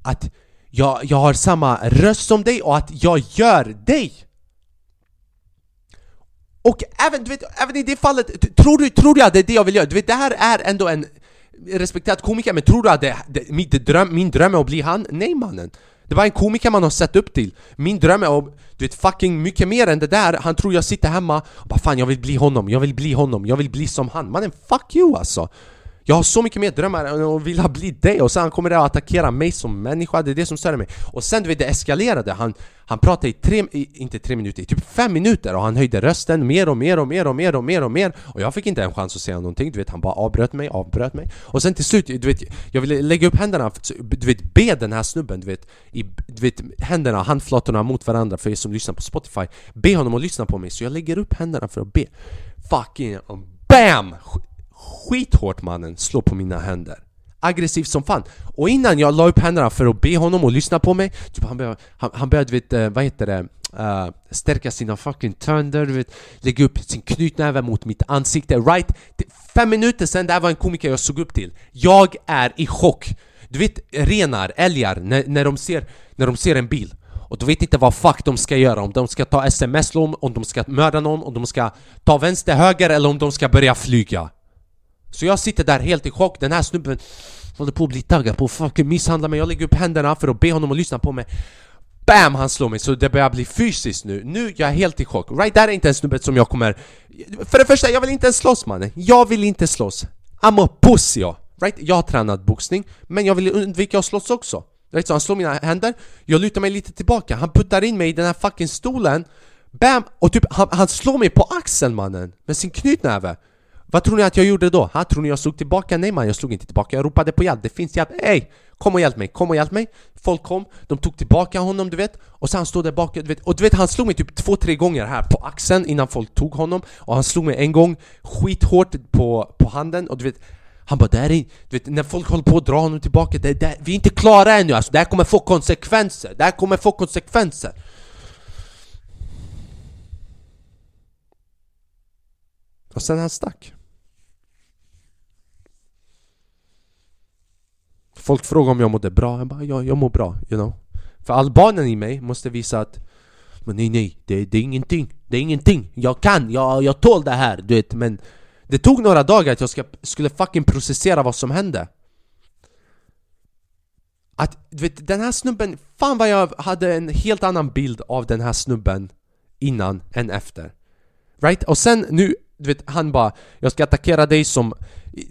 S1: Att jag, jag har samma röst som dig och att jag gör dig och även, du vet, även i det fallet, tror du, tror du att det är det jag vill göra? Du vet, det här är ändå en respekterad komiker, men tror du att det, det, min, dröm, min dröm är att bli han? Nej mannen! Det var en komiker man har sett upp till Min dröm är att, du vet fucking mycket mer än det där Han tror jag sitter hemma och bara fan jag vill bli honom, jag vill bli honom, jag vill bli som han Mannen fuck you alltså! Jag har så mycket mer drömmar och vill ha bli det och sen kommer det att attackera mig som människa, det är det som stör mig. Och sen du vet det eskalerade, han, han pratade i tre, i, inte tre minuter, i typ fem minuter och han höjde rösten mer och mer och mer och mer och mer och mer. Och jag fick inte en chans att säga någonting, du vet han bara avbröt mig, avbröt mig. Och sen till slut, du vet, jag ville lägga upp händerna, du vet be den här snubben, du vet, i, du vet händerna, handflatorna mot varandra för er som lyssnar på Spotify. Be honom att lyssna på mig, så jag lägger upp händerna för att be. Fucking BAM! Skithårt mannen slå på mina händer. Aggressivt som fan. Och innan jag la upp händerna för att be honom att lyssna på mig typ han började, han, han började vet, eh, vad heter det? Uh, stärka sina fucking tänder, vet, lägga upp sin knytnäve mot mitt ansikte, right? Fem minuter sen, det här var en komiker jag såg upp till. Jag är i chock! Du vet renar, älgar, när, när, de ser, när de ser en bil. Och de vet inte vad fuck de ska göra, om de ska ta sms-lån, om de ska mörda någon, om de ska ta vänster, höger eller om de ska börja flyga så jag sitter där helt i chock, den här snubben håller på att bli taggad på att fucking misshandla mig. Jag lägger upp händerna för att be honom att lyssna på mig. BAM! Han slår mig, så det börjar bli fysiskt nu. Nu jag är helt i chock, right? Där är inte en snubbe som jag kommer... För det första, jag vill inte ens slåss mannen. Jag vill inte slåss. I'm a pussy jag, right? Jag har tränat boxning, men jag vill undvika att slåss också. Right? Så han slår mina händer, jag lutar mig lite tillbaka. Han puttar in mig i den här fucking stolen. Bam! Och typ, han, han slår mig på axeln mannen. Med sin knytnäve vad tror ni att jag gjorde då? Ha? Tror ni jag slog tillbaka? Nej man, jag slog inte tillbaka, jag ropade på hjälp, det finns hjälp, Ey! Kom och hjälp mig, kom och hjälp mig! Folk kom, de tog tillbaka honom du vet. Och sen han stod där bak, du vet. Och du vet han slog mig typ två, tre gånger här på axeln innan folk tog honom. Och han slog mig en gång skithårt på, på handen. Och du vet han bara, 'Där är, du vet, när folk håller på att dra honom tillbaka, det, det, vi är inte klara ännu. Alltså, det här kommer få konsekvenser, det här kommer få konsekvenser. Och sen han stack. Folk frågar om jag mådde bra, jag bara ja, jag mår bra, you know. För albanen i mig måste visa att Men nej nej, det, det är ingenting, det är ingenting. Jag kan, jag, jag tål det här, du vet men Det tog några dagar att jag ska, skulle fucking processera vad som hände. Att, du vet den här snubben, fan vad jag hade en helt annan bild av den här snubben Innan än efter. Right? Och sen nu, du vet han bara Jag ska attackera dig som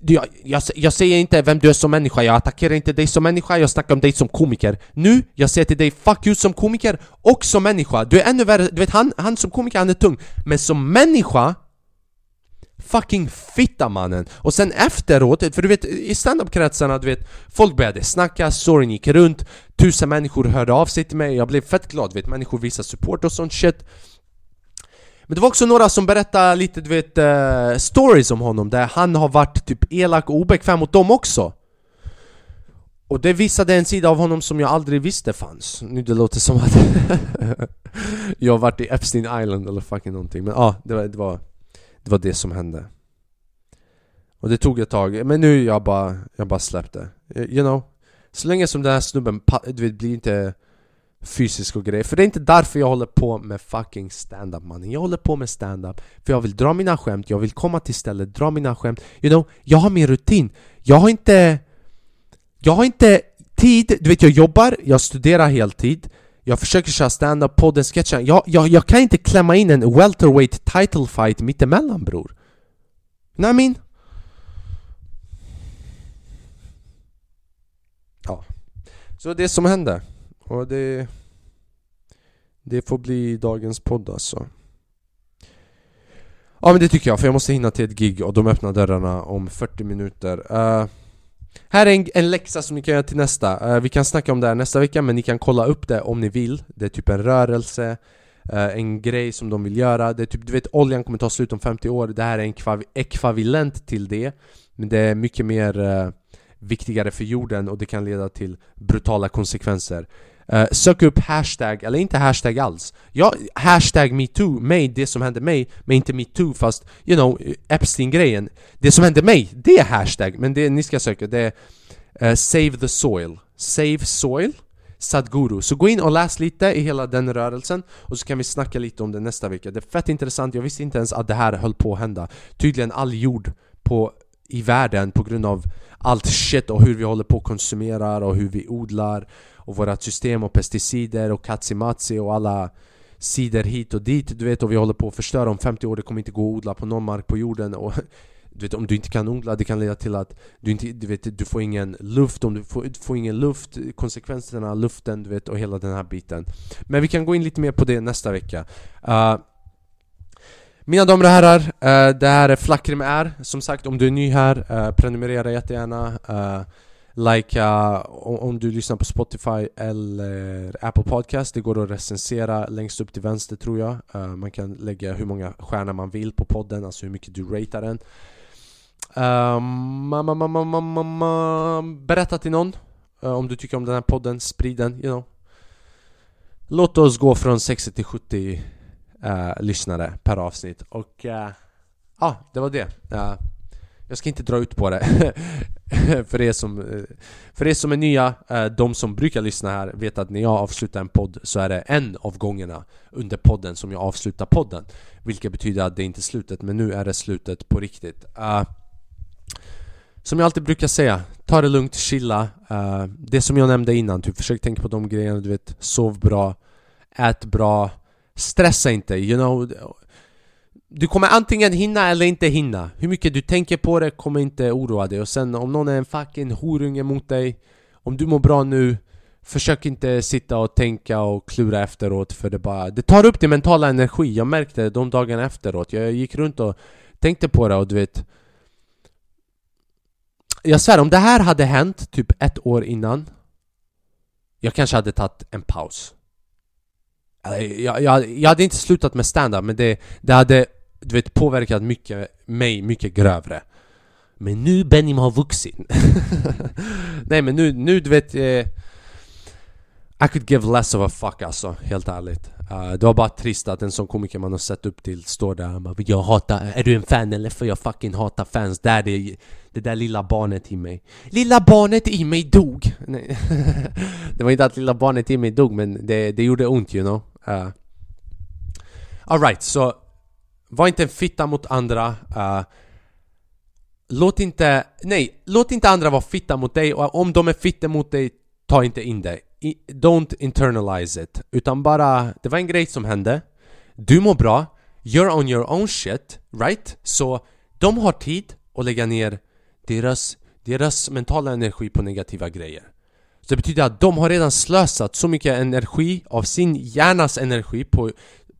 S1: jag, jag, jag, säger inte vem du är som människa, jag attackerar inte dig som människa, jag snackar om dig som komiker. Nu, jag säger till dig 'fuck you' som komiker och som människa. Du är ännu värre, du vet han, han som komiker han är tung. Men som människa Fucking fitta mannen! Och sen efteråt, för du vet i standup-kretsarna, du vet Folk började snacka, storyn gick runt Tusen människor hörde av sig till mig, jag blev fett glad, du vet Människor visade support och sånt shit men det var också några som berättade lite du vet, uh, stories om honom där han har varit typ elak och obekväm mot dem också. Och det visade en sida av honom som jag aldrig visste fanns. Nu det låter som att [LAUGHS] jag har varit i Epstein Island eller fucking någonting Men ja, ah, det, var, det, var, det var det som hände. Och det tog ett tag, men nu jag bara, jag bara släppte. Eh, you know Så länge som den här snubben, du vet, blir inte fysisk och grejer. För det är inte därför jag håller på med fucking stand-up mannen. Jag håller på med stand-up för jag vill dra mina skämt, jag vill komma till stället, dra mina skämt. You know, jag har min rutin. Jag har inte... Jag har inte tid, du vet jag jobbar, jag studerar heltid. Jag försöker köra stand-up, podden, sketchen jag, jag, jag kan inte klämma in en welterweight title fight mittemellan bror. Nej know mean? Ja. Så det är som hände. Och det... Det får bli dagens podd alltså. Ja men det tycker jag, för jag måste hinna till ett gig och de öppnar dörrarna om 40 minuter. Uh, Här är en, en läxa som ni kan göra till nästa. Uh, Vi kan snacka om det här nästa vecka men ni kan kolla upp det om ni vill. Det är typ en rörelse uh, En grej som de vill göra. Det är typ, du vet oljan kommer ta slut om 50 år. Det här är en ekvivalent till det. Men det är mycket mer viktigare för jorden och det kan leda till brutala konsekvenser. Uh, sök upp hashtag, eller inte hashtag alls. Ja, Hashtag metoo, mig, det som hände mig Men inte metoo fast, you know, Epstein-grejen. Det som hände mig, det är hashtag Men det ni ska söka, det är uh, Save the soil. Save soil Sadguru. Så gå in och läs lite i hela den rörelsen och så kan vi snacka lite om det nästa vecka. Det är fett intressant, jag visste inte ens att det här höll på att hända. Tydligen all jord på, i världen på grund av allt shit och hur vi håller på och konsumerar och hur vi odlar och vårat system och pesticider och katsimatsi och alla sidor hit och dit. Du vet och vi håller på att förstöra om 50 år. Det kommer inte gå att odla på någon mark på jorden. Och [LAUGHS] du vet, om du inte kan odla det kan leda till att du inte, du vet, du får ingen luft, om du får, du får ingen luft, konsekvenserna av luften du vet och hela den här biten. Men vi kan gå in lite mer på det nästa vecka. Uh, mina damer och herrar, uh, det här är Flackrim är Som sagt, om du är ny här, uh, prenumerera jättegärna. Uh, Likea uh, om du lyssnar på Spotify eller Apple Podcast Det går att recensera längst upp till vänster tror jag. Uh, Man kan lägga hur många stjärnor man vill på podden, alltså hur mycket du ratear den. Uh, Berätta till någon uh, om du tycker om den här podden, sprid den, you know. Låt oss gå från 60 till 70 uh, eh, lyssnare per avsnitt. Och ja, ah, det var det jag ska inte dra ut på det. [LAUGHS] För, er som, för er som är nya, eh, de som brukar lyssna här vet att när jag avslutar en podd så är det en av gångerna under podden som jag avslutar podden. Vilket betyder att det inte är slutet, men nu är det slutet på riktigt. Uh, Som jag alltid brukar säga, ta det lugnt, chilla. Uh, Det som jag nämnde innan, typ försök tänka på de grejerna, du vet. Sov bra, ät bra. Stressa inte, you know du kommer antingen hinna eller inte hinna. Hur mycket du tänker på det kommer inte oroa dig. Och sen om någon är en fucking horunge mot dig Om du mår bra nu Försök inte sitta och tänka och klura efteråt för det bara Det tar upp din mentala energi, jag märkte det de dagarna efteråt. Jag gick runt och tänkte på det och du vet Jag svär, om det här hade hänt typ ett år innan Jag kanske hade tagit en paus. Jag, jag, jag hade inte slutat med stand-up men det, det hade du vet, påverkat mycket, mig mycket grövre Men nu Benim har vuxit [LAUGHS] Nej men nu, nu du vet eh, I could give less of a fuck alltså, helt ärligt uh, Det var bara trist att en sån komiker man har sett upp till står där och bara Jag hatar, är du en fan eller? För jag fucking hatar fans där det, det där lilla barnet i mig Lilla barnet i mig dog! [LAUGHS] Nej. [LAUGHS] det var inte att lilla barnet i mig dog men det, det gjorde ont you know eh. uh, Alright, så var inte en fitta mot andra uh, Låt inte, nej, låt inte andra vara fitta mot dig och om de är fitta mot dig, ta inte in det. I, Don't internalize it. Utan bara, det var en grej som hände. Du mår bra, you're on your own shit, right? Så de har tid att lägga ner deras, deras mentala energi på negativa grejer. Så det betyder att de har redan slösat så mycket energi av sin hjärnas energi på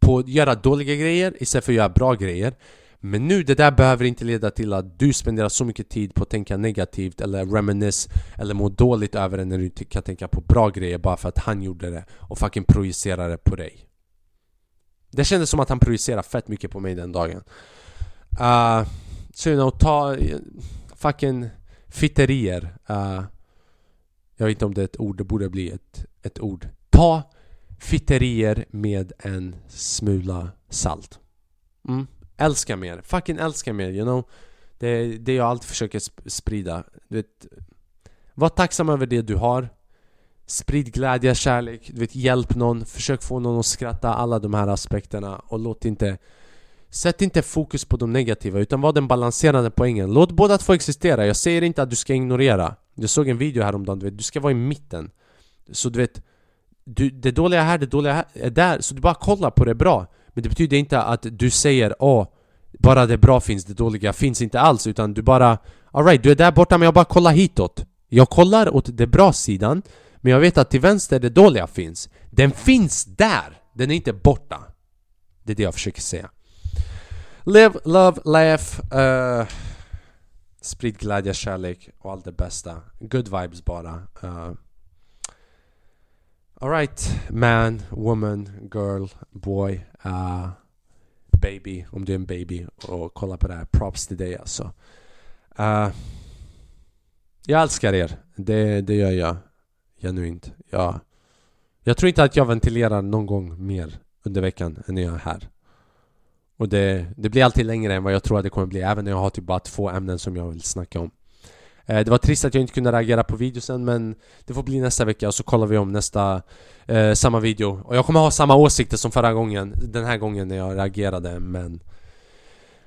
S1: på att göra dåliga grejer istället för att göra bra grejer. Men nu, det där behöver inte leda till att du spenderar så mycket tid på att tänka negativt eller reminisce eller må dåligt över det när du inte kan tänka på bra grejer bara för att han gjorde det och fucking projicerade det på dig. Det kändes som att han projicerade fett mycket på mig den dagen. Uh, Så you know, ta uh, fucking fitterier. Uh, Jag vet inte om det är ett ord, det borde bli ett, ett ord. Ta fitterier med en smula salt. Mm. Älska mer, fucking älska mer, you know? Det är det jag alltid försöker sprida. Du vet, var tacksam över det du har. Sprid glädje, kärlek, du vet, hjälp någon, försök få någon att skratta, alla de här aspekterna och låt inte Sätt inte fokus på de negativa utan var den balanserande poängen Låt båda två existera, jag säger inte att du ska ignorera Jag såg en video häromdagen, du vet, du ska vara i mitten Så du vet du, Det dåliga här, det dåliga här är där, så du bara kollar på det bra. Men det betyder inte att du säger åh Bara det bra finns, det dåliga finns inte alls utan du bara Alright, du är där borta men jag bara kollar hitåt. Jag kollar åt den bra sidan Men jag vet att till vänster det dåliga finns. Den finns där! Den är inte borta. Det är det jag försöker säga. Live, love, laugh uh, Sprid glädje, kärlek och allt det bästa. Good vibes bara uh, Alright, man, woman, girl, boy uh, Baby, om du är en baby och kollar på det här. Props till dig alltså. Uh, Jag älskar er, det, det gör jag Genuint. Jag, jag tror inte att jag ventilerar någon gång mer under veckan än när jag är här. Och det, det blir alltid längre än vad jag tror att det kommer bli Även när jag har typ bara två ämnen som jag vill snacka om. Eh, det var trist att jag inte kunde reagera på videosen men Det får bli nästa vecka och så kollar vi om nästa eh, Samma video Och jag kommer ha samma åsikter som förra gången Den här gången när jag reagerade men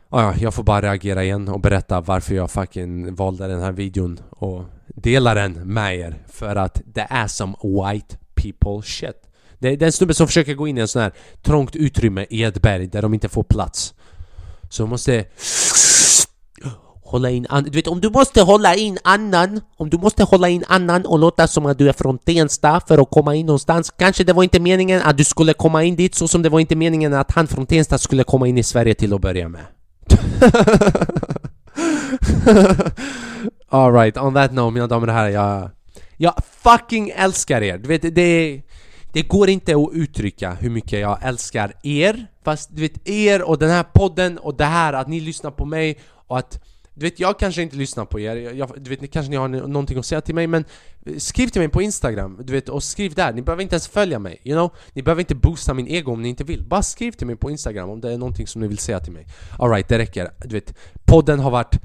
S1: ah, Ja, jag får bara reagera igen och berätta varför jag fucking valde den här videon och dela den med er För att det är som white people shit det är den snubben som försöker gå in i en sån här trångt utrymme i ett berg där de inte får plats. Så måste hålla in annan, Du vet om du måste hålla in annan Om du måste hålla in annan och låta som att du är från Tensta för att komma in någonstans Kanske det var inte meningen att du skulle komma in dit så som det var inte meningen att han från Tensta skulle komma in i Sverige till att börja med [LAUGHS] Alright, on that note mina damer och herrar jag... Jag fucking älskar er! Du vet, det det går inte att uttrycka hur mycket jag älskar er Fast du vet, er och den här podden och det här att ni lyssnar på mig och att du vet, jag kanske inte lyssnar på er, jag, du vet, kanske ni har någonting att säga till mig men eh, Skriv till mig på Instagram, du vet, och skriv där, ni behöver inte ens följa mig, you know? Ni behöver inte boosta min ego om ni inte vill, bara skriv till mig på Instagram om det är någonting som ni vill säga till mig. Alright, det räcker, du vet, podden har varit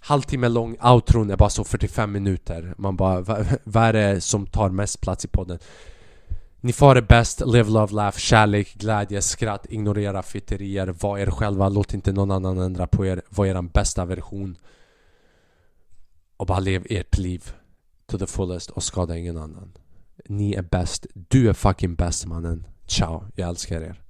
S1: halvtimme lång, outron är bara så 45 minuter. Man bara, vad, vad är det som tar mest plats i podden? Ni får det bäst, live, love, laugh, kärlek, glädje, skratt, ignorera fitterier, var er själva, låt inte någon annan ändra på er, var er bästa version och bara lev ert liv to the fullest och skada ingen annan. Ni är bäst, du är fucking bäst mannen. Ciao, jag älskar er.